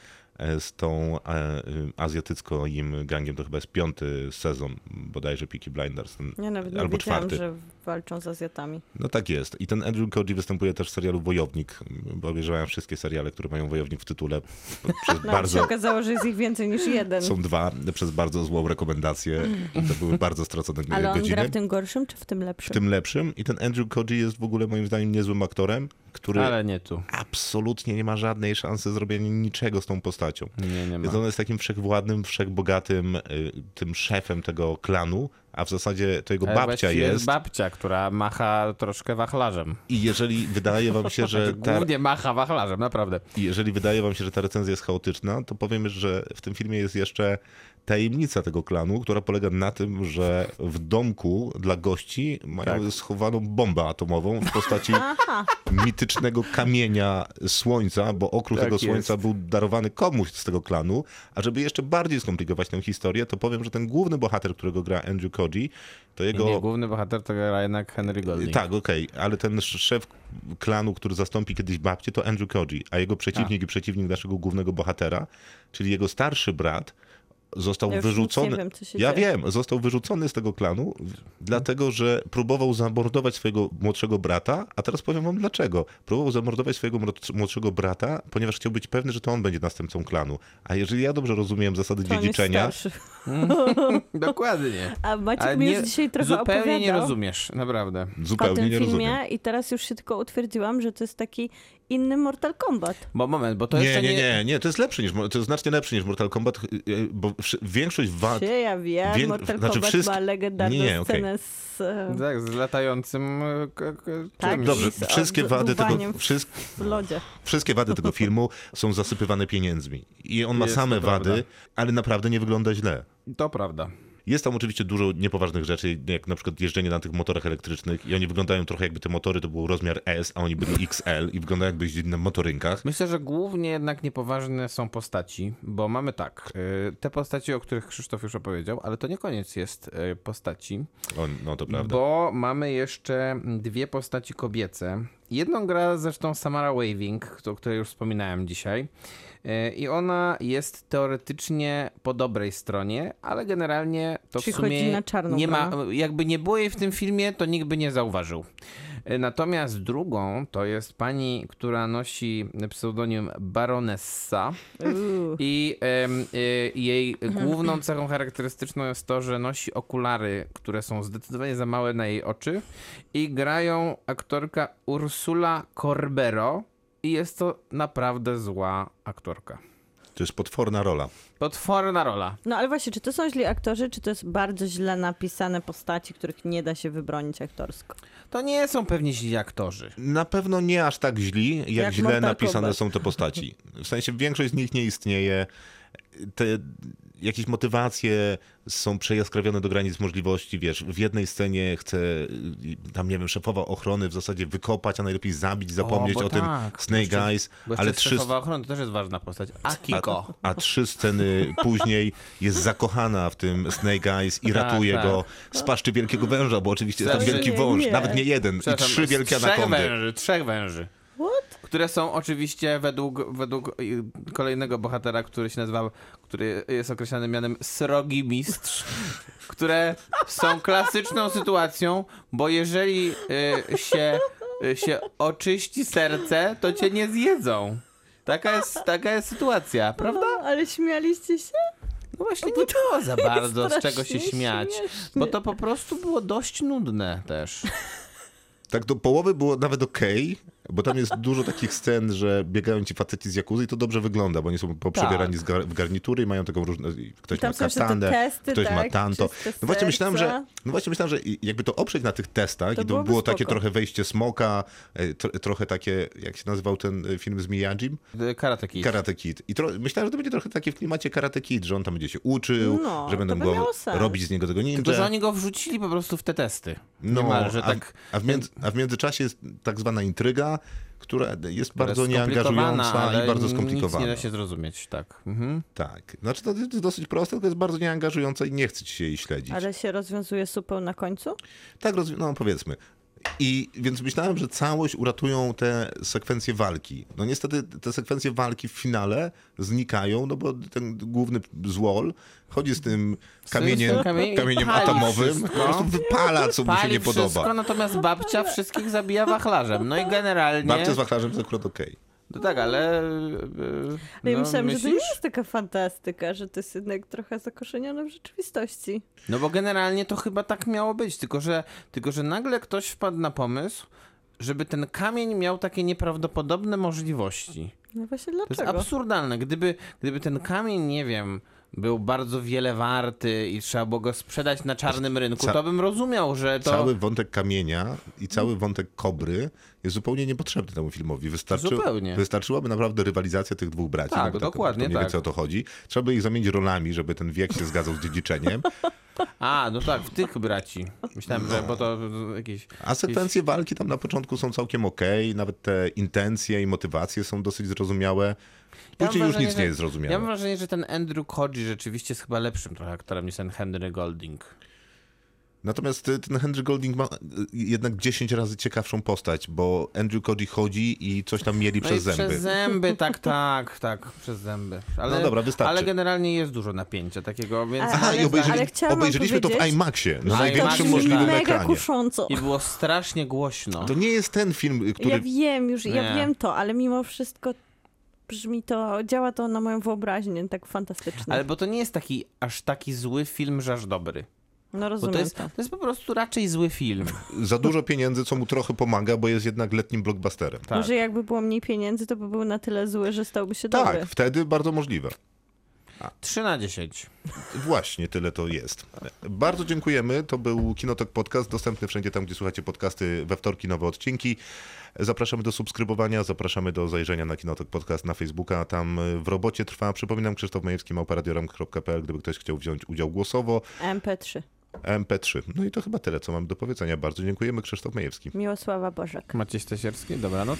z tą e, y, azjatycko-im gangiem. To chyba jest piąty sezon bodajże Peaky Blinders. Ten, Ja nawet nie albo wiedziałam, czwarty. że walczą z Azjatami. No tak jest. I ten Andrew Koji występuje też w serialu Wojownik, bo obejrzałem wszystkie seriale, które mają Wojownik w tytule przez No, bardzo... się okazało, że jest ich więcej niż jeden. Są dwa przez bardzo złą rekomendację. To były bardzo stracone Ale on godziny. gra w tym gorszym, czy w tym w lepszym? tym lepszym. I ten Andrew Koji jest w ogóle moim zdaniem niezłym aktorem, który Ale nie tu. absolutnie nie ma żadnej szansy zrobienia niczego z tą postacią. Nie, nie ma. Więc on jest takim wszechwładnym, wszechbogatym y, tym szefem tego klanu, a w zasadzie to jego Ale babcia właściwie jest. babcia, która macha troszkę wachlarzem. I jeżeli wydaje wam się, że ta, Głównie macha wachlarzem, naprawdę. i jeżeli wydaje wam się, że ta recenzja jest chaotyczna, to powiem, że w tym filmie jest jeszcze tajemnica tego klanu, która polega na tym, że w domku dla gości mają Tak. schowaną bombę atomową w postaci mitycznego kamienia słońca, bo okruch Tak tego jest. słońca był darowany komuś z tego klanu. A żeby jeszcze bardziej skomplikować tę historię, to powiem, że ten główny bohater, którego gra Andrew Koji, to jego... nie, główny bohater to gra jednak Henry Golding. Tak, okej, ale ten sz- szef klanu, który zastąpi kiedyś babcię, to Andrew Koji, a jego przeciwnik i przeciwnik naszego głównego bohatera, czyli jego starszy brat, został Ja wyrzucony. wiem, co się ja dzieje. wiem, został wyrzucony z tego klanu, dlatego że próbował zamordować swojego młodszego brata, a teraz powiem wam dlaczego. Próbował zamordować swojego młod- młodszego brata, ponieważ chciał być pewny, że to on będzie następcą klanu. A jeżeli ja dobrze rozumiem zasady To on jest dziedziczenia, starszy. Dokładnie. A Maciek Ale mi nie, już dzisiaj trochę zupełnie opowiadał nie rozumiesz, naprawdę. o zupełnie tym nie filmie rozumiem. i teraz już się tylko utwierdziłam, że to jest taki inny Mortal Kombat. Bo moment, bo to Nie, jeszcze nie, nie... nie, nie, to jest lepsze niż, to jest znacznie lepsze niż Mortal Kombat, y, y, bo większość wad, Czy ja wiem, Wię- Mortal znaczy Kombat wszystkie- ma legendarną Nie, nie, scenę z... e, Tak, z latającym e, k- Tak, czymś. Dobrze, z wszystkie wady, tego, odduwaniem w- lodzie. wszystkie wady tego filmu są zasypywane pieniędzmi. I on ma Jest same wady, ale naprawdę nie wygląda źle. To prawda. Jest tam oczywiście dużo niepoważnych rzeczy, jak na przykład jeżdżenie na tych motorach elektrycznych i oni wyglądają trochę jakby te motory to był rozmiar S, a oni byli XL i wyglądają jakby jeździli na motorynkach. Myślę, że głównie jednak niepoważne są postaci, bo mamy tak, y, te postaci, o których Krzysztof już opowiedział, ale to nie koniec jest y, postaci, O, no to prawda. bo mamy jeszcze dwie postaci kobiece. Jedną gra zresztą Samara Waving, o której już wspominałem dzisiaj. Y, I ona jest teoretycznie po dobrej stronie, ale generalnie to Czyli w sumie chodzi na czarną nie ma, jakby nie było jej w tym filmie, to nikt by nie zauważył. Y, Natomiast drugą to jest pani, która nosi pseudonim Baronessa Uuu. i y, jej główną cechą charakterystyczną jest to, że nosi okulary, które są zdecydowanie za małe na jej oczy i grają aktorka Ursula Corbero i jest to naprawdę zła aktorka. To jest potworna rola. Potworna rola. No ale właśnie, czy to są źli aktorzy, czy to jest bardzo źle napisane postaci, których nie da się wybronić aktorsko? To nie są pewnie źli aktorzy. Na pewno nie aż tak źli, jak, Jak źle Mortal napisane Kombat. są te postaci. W sensie większość z nich nie istnieje. Te jakieś motywacje są przejaskrawione do granic możliwości, wiesz, w jednej scenie chce y, tam, nie wiem, szefowa ochrony w zasadzie wykopać, a najlepiej zabić, zapomnieć o, tym tak, Snake jeszcze- Eyes, ale trzy, szefowa ochrony to też jest ważna postać. Akiko. a, a trzy sceny później jest zakochana w tym Snake Eyes i Tak, ratuje tak. go z paszczy wielkiego węża, bo oczywiście jest tam Znaczy- wielki Nie, wąż, nie. nawet nie jeden, i trzy wielkie trzech anakondy. węży, trzech węży. What? Które są oczywiście według, według y, kolejnego bohatera, który się nazywa, który jest określany mianem srogi mistrz, które są klasyczną sytuacją, bo jeżeli y, się, y, się oczyści serce, to cię nie zjedzą. Taka jest, taka jest sytuacja, prawda? No, ale śmialiście się? No właśnie nie było za bardzo z czego się śmiać, śmiesznie. bo to po prostu było dość nudne też. Tak do połowy było nawet okej, Bo tam jest dużo takich scen, że biegają ci faceci z jakuzy i to dobrze wygląda, bo oni są poprzebierani z gar- w garnitury i mają taką różne... Ktoś I tam ma katanę, testy, ktoś ma tak, tanto. czyste No właśnie myślałem, że, no właśnie myślałem, że jakby to oprzeć na tych testach To i to było takie spoko. trochę wejście smoka, e, tro, trochę takie, jak się nazywał ten e, film z Miyagim? Karate Kid. Karate Kid. I tro, myślałem, że to będzie trochę takie w klimacie Karate Kid, że on tam będzie się uczył, No, że będą go robić z niego tego ninja. Tylko, że oni go wrzucili po prostu w te testy. No, Niemalże a, tak. a, w między, a w międzyczasie jest tak zwana intryga, która jest bardzo skomplikowana, nieangażująca ale i bardzo Nic skomplikowana. nie da się zrozumieć, tak. Mhm. Tak. Znaczy to jest dosyć proste, tylko jest bardzo nieangażująca i nie chce ci się jej śledzić. Ale się rozwiązuje supą na końcu? Tak, no powiedzmy. I więc myślałem, że całość uratują te sekwencje walki. No niestety te sekwencje walki w finale znikają, no bo ten główny złol chodzi z tym kamieniem, kamieniem atomowym, wszystko. po prostu wypala, co mu się nie wszystko, podoba. natomiast babcia wszystkich zabija wachlarzem. No i generalnie... Babcia z wachlarzem to akurat okej. No tak, ale... Ale No, ja myślałam, że to nie myślisz? jest taka fantastyka, że to jest jednak trochę zakorzenione w rzeczywistości. No bo generalnie to chyba tak miało być, tylko że, tylko że nagle ktoś wpadł na pomysł, żeby ten kamień miał takie nieprawdopodobne możliwości. No właśnie To jest dlaczego? absurdalne. Gdyby, gdyby ten kamień, nie wiem, był bardzo wiele warty i trzeba było go sprzedać na czarnym rynku, to bym rozumiał, że to... Cały wątek kamienia i cały wątek kobry jest zupełnie niepotrzebny temu filmowi. Wystarczy, Zupełnie. Wystarczyłaby naprawdę rywalizacja tych dwóch braci. Tak, no bo dokładnie mniej tak. więcej o to chodzi. Trzeba by ich zamienić rolami, żeby ten wiek się zgadzał z dziedziczeniem. A, no tak, w tych braci. Myślałem, że bo to jakieś... A sekwencje walki tam na początku są całkiem okej, nawet te intencje i motywacje są dosyć zrozumiałe. Później już wrażenie, nic że- nie jest zrozumiałe. Ja mam wrażenie, że ten Andrew Kodzi rzeczywiście jest chyba lepszym trochę aktorem niż ten Henry Golding. Natomiast y, ten Henry Golding ma y, jednak 10 razy ciekawszą postać, bo Andrew Cody chodzi i coś tam mieli No przez zęby. Przez zęby, tak, tak, tak, przez zęby. Ale, No dobra, wystarczy. Ale generalnie jest dużo napięcia takiego, więc... Aha, Ale- i obejrzeli, obejrzeliśmy to w IMAXie, na Że największym możliwym mega ekranie. kusząco. I było strasznie głośno. To nie jest ten film, który... Ja wiem już, ja Nie. wiem to, ale mimo wszystko brzmi to, działa to na moją wyobraźnię tak fantastycznie. Ale bo to nie jest taki aż taki zły film, że aż dobry. No rozumiem to jest, to. to jest po prostu raczej zły film. za dużo pieniędzy, co mu trochę pomaga, bo jest jednak letnim blockbusterem. Tak. Może jakby było mniej pieniędzy, to by był na tyle zły, że stałby się Tak, dobry. wtedy bardzo możliwe. 3 na 10. Właśnie, tyle to jest. Bardzo dziękujemy. To był Kinotok Podcast, dostępny wszędzie tam, gdzie słuchacie podcasty we wtorki, nowe odcinki. Zapraszamy do subskrybowania, zapraszamy do zajrzenia na Kinotok Podcast na Facebooka. Tam y, w robocie trwa, przypominam, Krzysztof Majewski, małparadioram.pl, gdyby ktoś chciał wziąć udział głosowo. MP3. MP3. No i to chyba tyle, co mam do powiedzenia. Bardzo dziękujemy, Krzysztof Majewski. Miłosława Bożek. Maciej Stasierski, dobranoc.